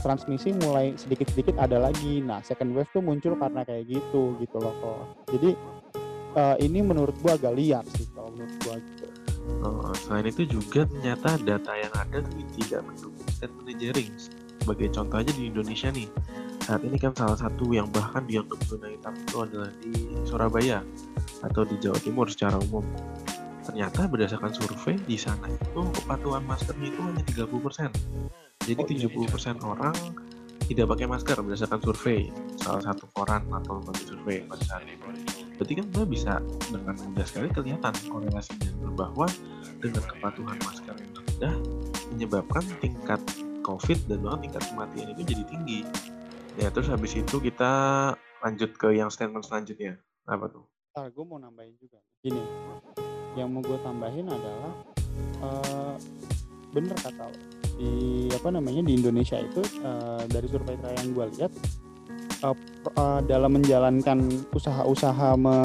transmisi mulai sedikit-sedikit ada lagi. Nah second wave tuh muncul karena kayak gitu gitu loh kok jadi uh, ini menurut gua agak liar sih kalau menurut gua gitu. Uh, selain itu juga ternyata data yang ada tidak mendukung statement Jering sebagai contoh aja di Indonesia nih saat ini kan salah satu yang bahkan dianggap zona hitam itu adalah di Surabaya atau di Jawa Timur secara umum ternyata berdasarkan survei di sana itu kepatuhan maskernya itu hanya 30%. Jadi oh, 70% iya, iya. orang tidak pakai masker berdasarkan survei salah satu koran atau lembaga survei pada saat ini. Berarti kan kita bisa dengan mudah sekali kelihatan korelasinya bahwa dengan kepatuhan masker yang rendah menyebabkan tingkat COVID dan bahkan tingkat kematian itu jadi tinggi. Ya terus habis itu kita lanjut ke yang statement selanjutnya. Apa tuh? Ah, gue mau nambahin juga. Gini, yang mau gue tambahin adalah uh, bener kata lo di apa namanya di Indonesia itu uh, dari survei terakhir yang gue lihat uh, uh, dalam menjalankan usaha-usaha me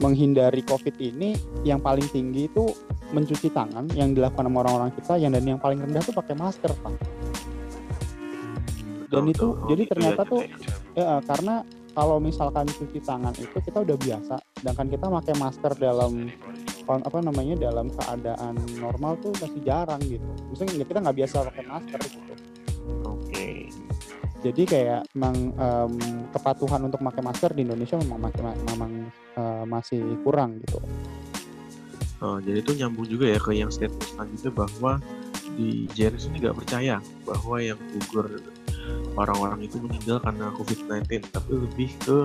menghindari COVID ini yang paling tinggi itu mencuci tangan yang dilakukan sama orang-orang kita yang dan yang paling rendah tuh pakai masker pak dan itu oh, jadi gitu ternyata ya, tuh ya, karena kalau misalkan cuci tangan itu kita udah biasa sedangkan kita pakai masker dalam apa namanya dalam keadaan normal tuh masih jarang gitu. Maksudnya kita nggak biasa pakai masker gitu. Oke. Okay. jadi kayak memang um, kepatuhan untuk pakai masker di Indonesia memang masih memang uh, masih kurang gitu. Oh, jadi itu nyambung juga ya ke yang statement selanjutnya bahwa di Jerry ini nggak percaya bahwa yang gugur orang-orang itu meninggal karena COVID-19, tapi lebih ke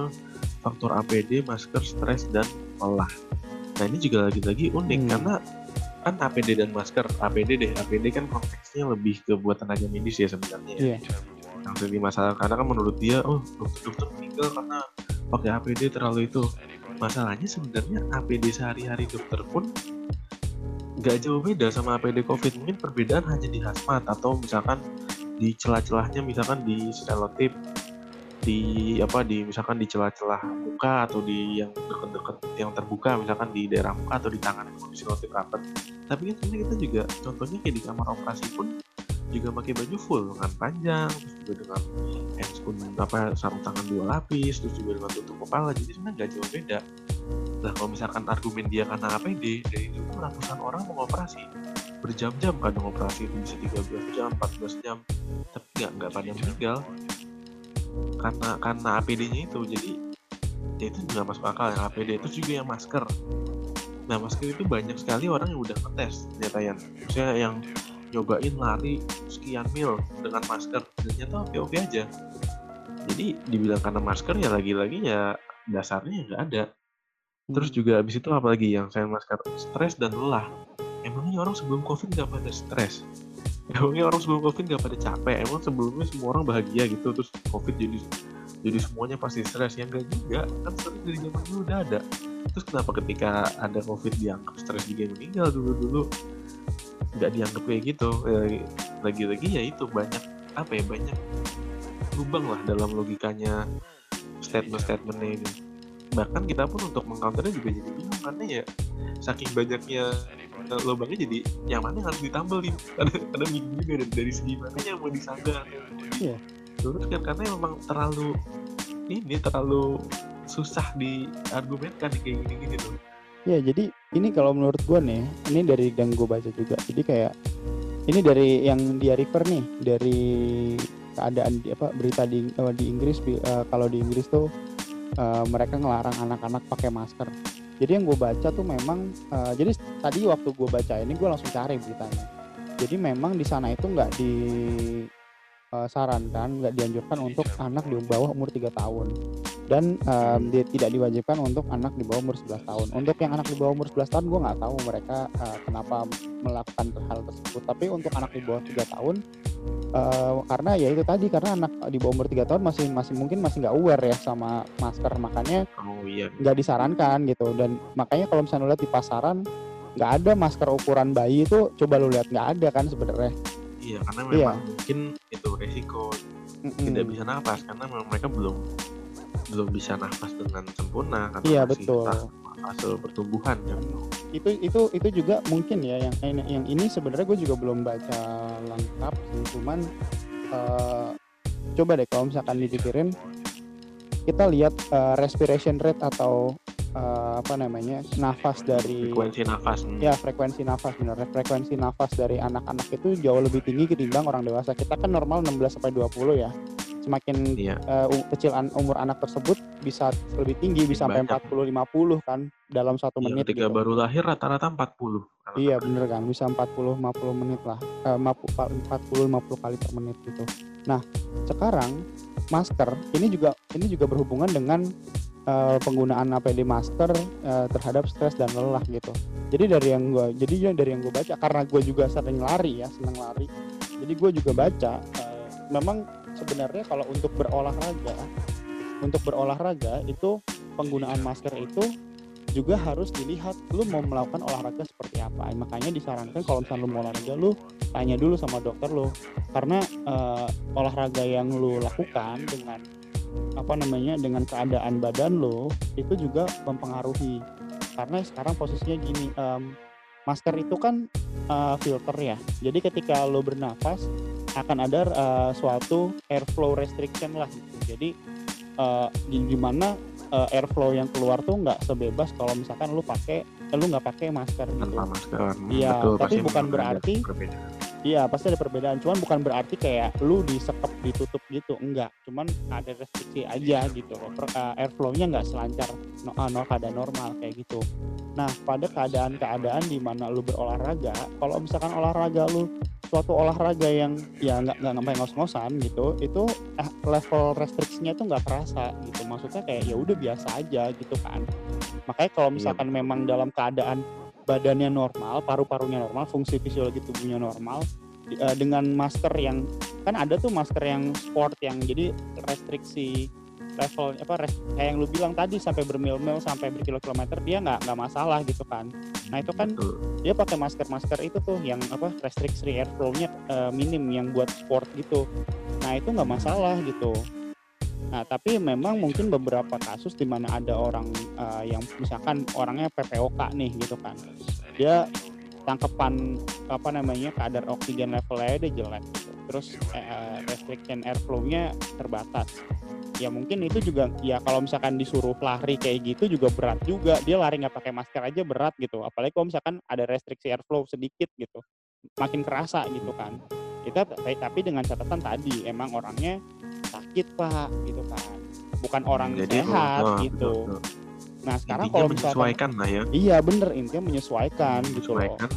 faktor APD, masker, stres, dan lelah. Nah ini juga lagi-lagi unik hmm. karena kan APD dan masker, APD deh, APD kan konteksnya lebih ke buat tenaga medis ya sebenarnya. Yeah. Yang jadi masalah karena kan menurut dia, oh dokter-dokter meninggal karena pakai APD terlalu itu. Masalahnya sebenarnya APD sehari-hari dokter pun nggak jauh beda sama APD COVID. Mungkin perbedaan hanya di hazmat atau misalkan di celah-celahnya misalkan di selotip di apa di misalkan di celah-celah muka atau di yang deket-deket yang terbuka misalkan di daerah muka atau di tangan kondisi selotip rapat tapi kan sebenarnya kita juga contohnya kayak di kamar operasi pun juga pakai baju full dengan panjang terus juga dengan handscoon apa sarung tangan dua lapis terus juga dengan tutup kepala jadi sebenarnya nggak jauh beda. Nah kalau misalkan argumen dia karena APD dari itu ratusan orang mau operasi berjam-jam kadang operasi itu bisa 13 jam 14 jam. Tapi nggak nggak pada meninggal. Karena karena APD-nya itu jadi ya itu nggak masuk akal yang APD itu juga yang masker. Nah masker itu banyak sekali orang yang udah ngetes ternyata yang maksudnya yang nyobain lari sekian mil dengan masker. Ternyata oke-oke aja. Jadi dibilang karena masker ya lagi-lagi ya dasarnya nggak ada. Terus hmm. juga abis itu apalagi yang saya masker? Stres dan lelah emangnya orang sebelum covid nggak pada stres? Emangnya orang sebelum covid nggak pada capek? Emang sebelumnya semua orang bahagia gitu terus covid jadi jadi semuanya pasti stres ya enggak juga? Kan stres dari zaman dulu udah ada. Terus kenapa ketika ada covid dianggap stres juga meninggal dulu dulu nggak dianggap kayak gitu. Ya, lagi-lagi ya itu banyak apa ya banyak lubang lah dalam logikanya statement-statementnya ini. Bahkan kita pun untuk mengcounternya juga jadi bingung karena ya. Saking banyaknya lubangnya jadi yang mana yang harus ditambal nih ada ada bingung juga dari, dari segi mana yang mau disanggah iya terus kan karena memang terlalu ini terlalu susah diargumenkan kayak gini-gini tuh. Ya jadi ini kalau menurut gue nih ini dari yang gue baca juga. Jadi kayak ini dari yang dia refer nih dari keadaan di, apa berita di uh, di Inggris uh, kalau di Inggris tuh uh, mereka ngelarang anak-anak pakai masker jadi yang gue baca tuh memang uh, jadi tadi waktu gue baca ini gue langsung cari beritanya. Jadi memang di sana itu nggak disarankan eh, nggak dianjurkan untuk anak di bawah umur 3 tahun. Dan um, dia tidak diwajibkan untuk anak di bawah umur 11 tahun. Untuk yang anak di bawah umur 11 tahun gue nggak tahu mereka uh, kenapa melakukan hal tersebut. Tapi untuk anak di bawah 3 tahun uh, karena ya itu tadi karena anak di bawah umur tiga tahun masih masih mungkin masih nggak aware ya sama masker. Makanya oh, iya. nggak disarankan gitu. Dan makanya kalau misalnya lihat di pasaran nggak ada masker ukuran bayi itu coba lu lihat nggak ada kan sebenarnya iya karena memang Iya. mungkin itu resiko Mm-mm. tidak bisa nafas karena memang mereka belum belum bisa nafas dengan sempurna karena Iya, masih betul. fase pertumbuhan kan itu itu itu juga mungkin ya yang yang, ini sebenarnya gue juga belum baca lengkap sih cuman eh, coba deh kalau misalkan dipikirin kita lihat eh, respiration rate atau eh, apa namanya nafas dari frekuensi nafas hmm. ya frekuensi nafas benar frekuensi nafas dari anak-anak itu jauh lebih tinggi ketimbang orang dewasa kita kan normal 16 sampai 20 ya semakin iya eh, u- kecil an- umur anak tersebut bisa lebih tinggi bisa sampai Banyak. 40 50 kan dalam satu Iya, menit ketika gitu. baru lahir rata-rata 40 anak. Iya bener kan bisa 40 50 menit lah eh, 40 50 kali per menit gitu. Nah sekarang masker ini juga ini juga berhubungan dengan eh, penggunaan APD masker eh, terhadap stres dan lelah gitu. Jadi dari yang gua jadi dari yang gue baca karena gue juga sering lari ya seneng lari. Jadi gue juga baca eh, memang sebenarnya kalau untuk berolahraga untuk berolahraga itu penggunaan masker itu juga harus dilihat lu mau melakukan olahraga seperti apa makanya disarankan kalau misalnya lu mau olahraga lu tanya dulu sama dokter lu karena eh, olahraga yang lu lakukan dengan apa namanya dengan keadaan badan lu itu juga mempengaruhi karena sekarang posisinya gini em, masker itu kan eh, filter ya jadi ketika lu bernafas akan ada eh, suatu airflow restriction lah gitu jadi di di mana eh, airflow yang keluar tuh nggak sebebas kalau misalkan lu pakai eh, lu nggak pakai masker gitu. tanpa masker Iya, tapi bukan berarti-. Iya pasti ada perbedaan. Cuman bukan berarti kayak lu disekep ditutup gitu, enggak. Cuman ada restriksi aja gitu. eh, airflow-nya nggak selancar no, eh, no, keadaan normal kayak gitu. Nah pada keadaan-keadaan di mana lu berolahraga, kalau misalkan olahraga lu suatu olahraga yang ya nggak nggak sampai ngos-ngosan gitu, itu eh, level restriksinya tuh nggak kerasa gitu. Maksudnya kayak ya udah biasa aja gitu kan. Makanya kalau misalkan memang dalam keadaan badannya normal, paru-parunya normal, fungsi fisiologi tubuhnya normal, eh, dengan masker yang kan ada tuh masker yang sport yang jadi restriksi level apa res- kayak yang lu bilang tadi sampai bermil-mil sampai berkilo-kilometer dia nggak nggak masalah gitu kan. Nah, itu kan Betul. dia pakai masker-masker itu tuh yang apa restriksi airflow-nya eh, minim yang buat sport gitu. Nah itu nggak masalah gitu nah tapi memang mungkin beberapa kasus di mana ada orang eh, yang misalkan orangnya PPOK nih gitu kan dia tangkepan apa namanya kadar oksigen levelnya dia jelek gitu. terus eh, restriction airflow-nya terbatas ya mungkin itu juga ya kalau misalkan disuruh lari kayak gitu juga berat juga dia lari nggak pakai masker aja berat gitu apalagi kalau misalkan ada restriksi airflow sedikit gitu makin kerasa gitu kan kita tapi dengan catatan tadi emang orangnya sakit pak gitu kan. Bukan orang Jadi, sehat oh, gitu. betul, betul. nah sekarang Intinya kalau misalkan menyesuaikan lah ya. Iya bener intinya menyesuaikan gitu loh. Menyesuaikan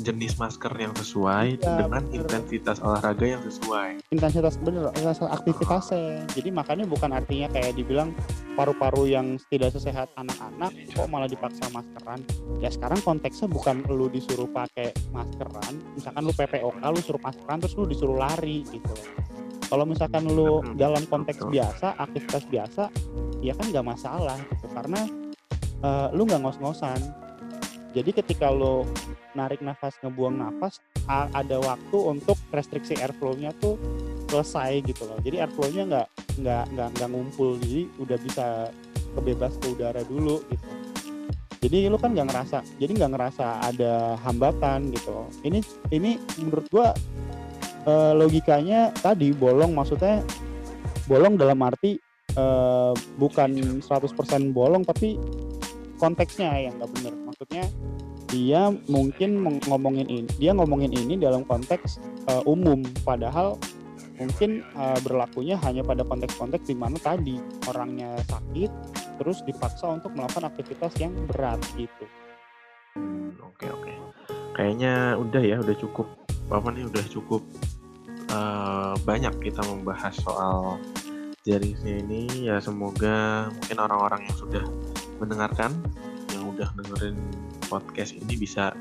jenis masker yang sesuai Iya, dengan bener. intensitas olahraga yang sesuai. Intensitas bener intensitas aktivitasnya jadi makanya bukan artinya kayak dibilang paru-paru yang tidak sesehat anak-anak kok malah dipaksa maskeran. Ya sekarang konteksnya bukan lu disuruh pakai maskeran. Misalkan lu PPOK lu suruh maskeran terus lu disuruh lari gitu kalau misalkan lu dalam konteks biasa aktivitas biasa ya kan nggak masalah gitu. Karena eh, lu nggak ngos-ngosan. Jadi ketika lu narik nafas ngebuang nafas ada waktu untuk restriksi airflow-nya tuh selesai gitu loh. Jadi airflow-nya nggak nggak nggak nggak ngumpul. Jadi udah bisa kebebas ke udara dulu gitu. Jadi lu kan nggak ngerasa jadi nggak ngerasa ada hambatan gitu. Ini ini menurut gua eh, logikanya tadi bolong maksudnya bolong dalam arti eh, bukan 100% bolong tapi konteksnya yang nggak bener. Maksudnya dia mungkin ngomongin ini dia ngomongin ini dalam konteks eh, umum. Padahal mungkin eh, berlakunya hanya pada konteks-konteks di mana tadi orangnya sakit terus dipaksa untuk melakukan aktivitas yang berat gitu. Hmm, Oke oke. Kayaknya udah ya, udah cukup apa nih, udah cukup eh, banyak kita membahas soal jerisnya ini. Ya semoga mungkin orang-orang yang sudah mendengarkan, yang udah dengerin podcast ini bisa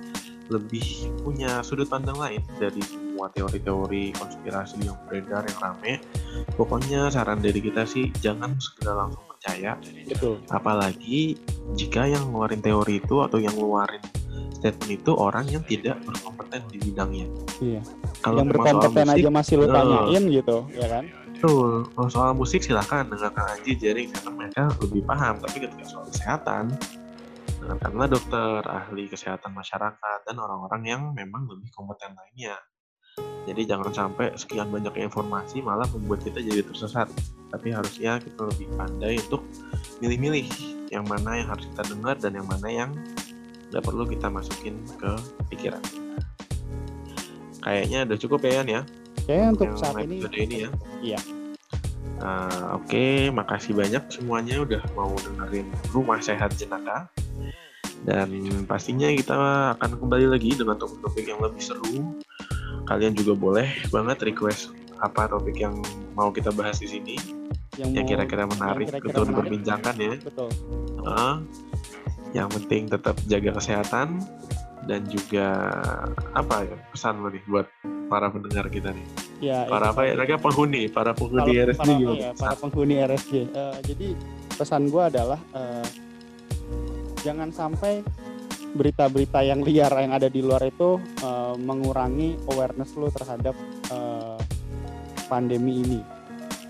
lebih punya sudut pandang lain dari semua teori-teori konspirasi yang beredar yang rame. Pokoknya saran dari kita sih jangan segera langsung percaya betul apalagi jika yang ngeluarin teori itu atau yang ngeluarin statement itu orang yang tidak berkompeten di bidangnya. Iya. Kalau yang berkompeten musik, aja masih lu tanyain gitu ya kan Betul. Kalau soal musik silahkan dengarkan Anji Jering karena mereka lebih paham. Tapi ketika soal kesehatan, dengarkanlah dokter, ahli kesehatan masyarakat, dan orang-orang yang memang lebih kompeten lainnya. Jadi jangan sampai sekian banyak informasi malah membuat kita jadi tersesat. Tapi harusnya kita lebih pandai untuk milih-milih yang mana yang harus kita dengar dan yang mana yang nggak perlu kita masukin ke pikiran. Kayaknya udah cukup ya Yan ya kayaknya untuk yang saat ini ya. Iya. Nah, Oke, makasih banyak semuanya udah mau dengerin Rumah Sehat Jenaka. Dan pastinya kita akan kembali lagi dengan topik-topik yang lebih seru. Kalian juga boleh banget request apa topik yang mau kita bahas di sini, yang kira-kira menarik kira-kira untuk menarik. diperbincangkan ya. betul Heeh. Yang penting tetap jaga kesehatan dan juga apa ya pesan lo nih buat para pendengar kita nih. ya Para apa ya? Mereka penghuni, para penghuni Para- RSG para, gimana? iya, para penghuni RSG. Eh, jadi pesan gue adalah eh, jangan sampai berita-berita yang liar yang ada di luar itu eh, mengurangi awareness lu terhadap eh, pandemi ini.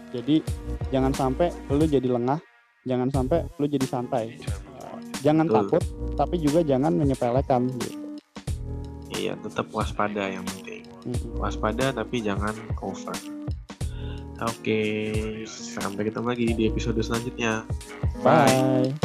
Jadi jangan sampai lu jadi lengah, jangan sampai lu jadi santai. Jangan Betul. takut, tapi juga jangan menyepelekan. Gitu. Iya, tetap waspada yang penting. Waspada tapi jangan over. Oke, sampai ketemu lagi di episode selanjutnya. Bye.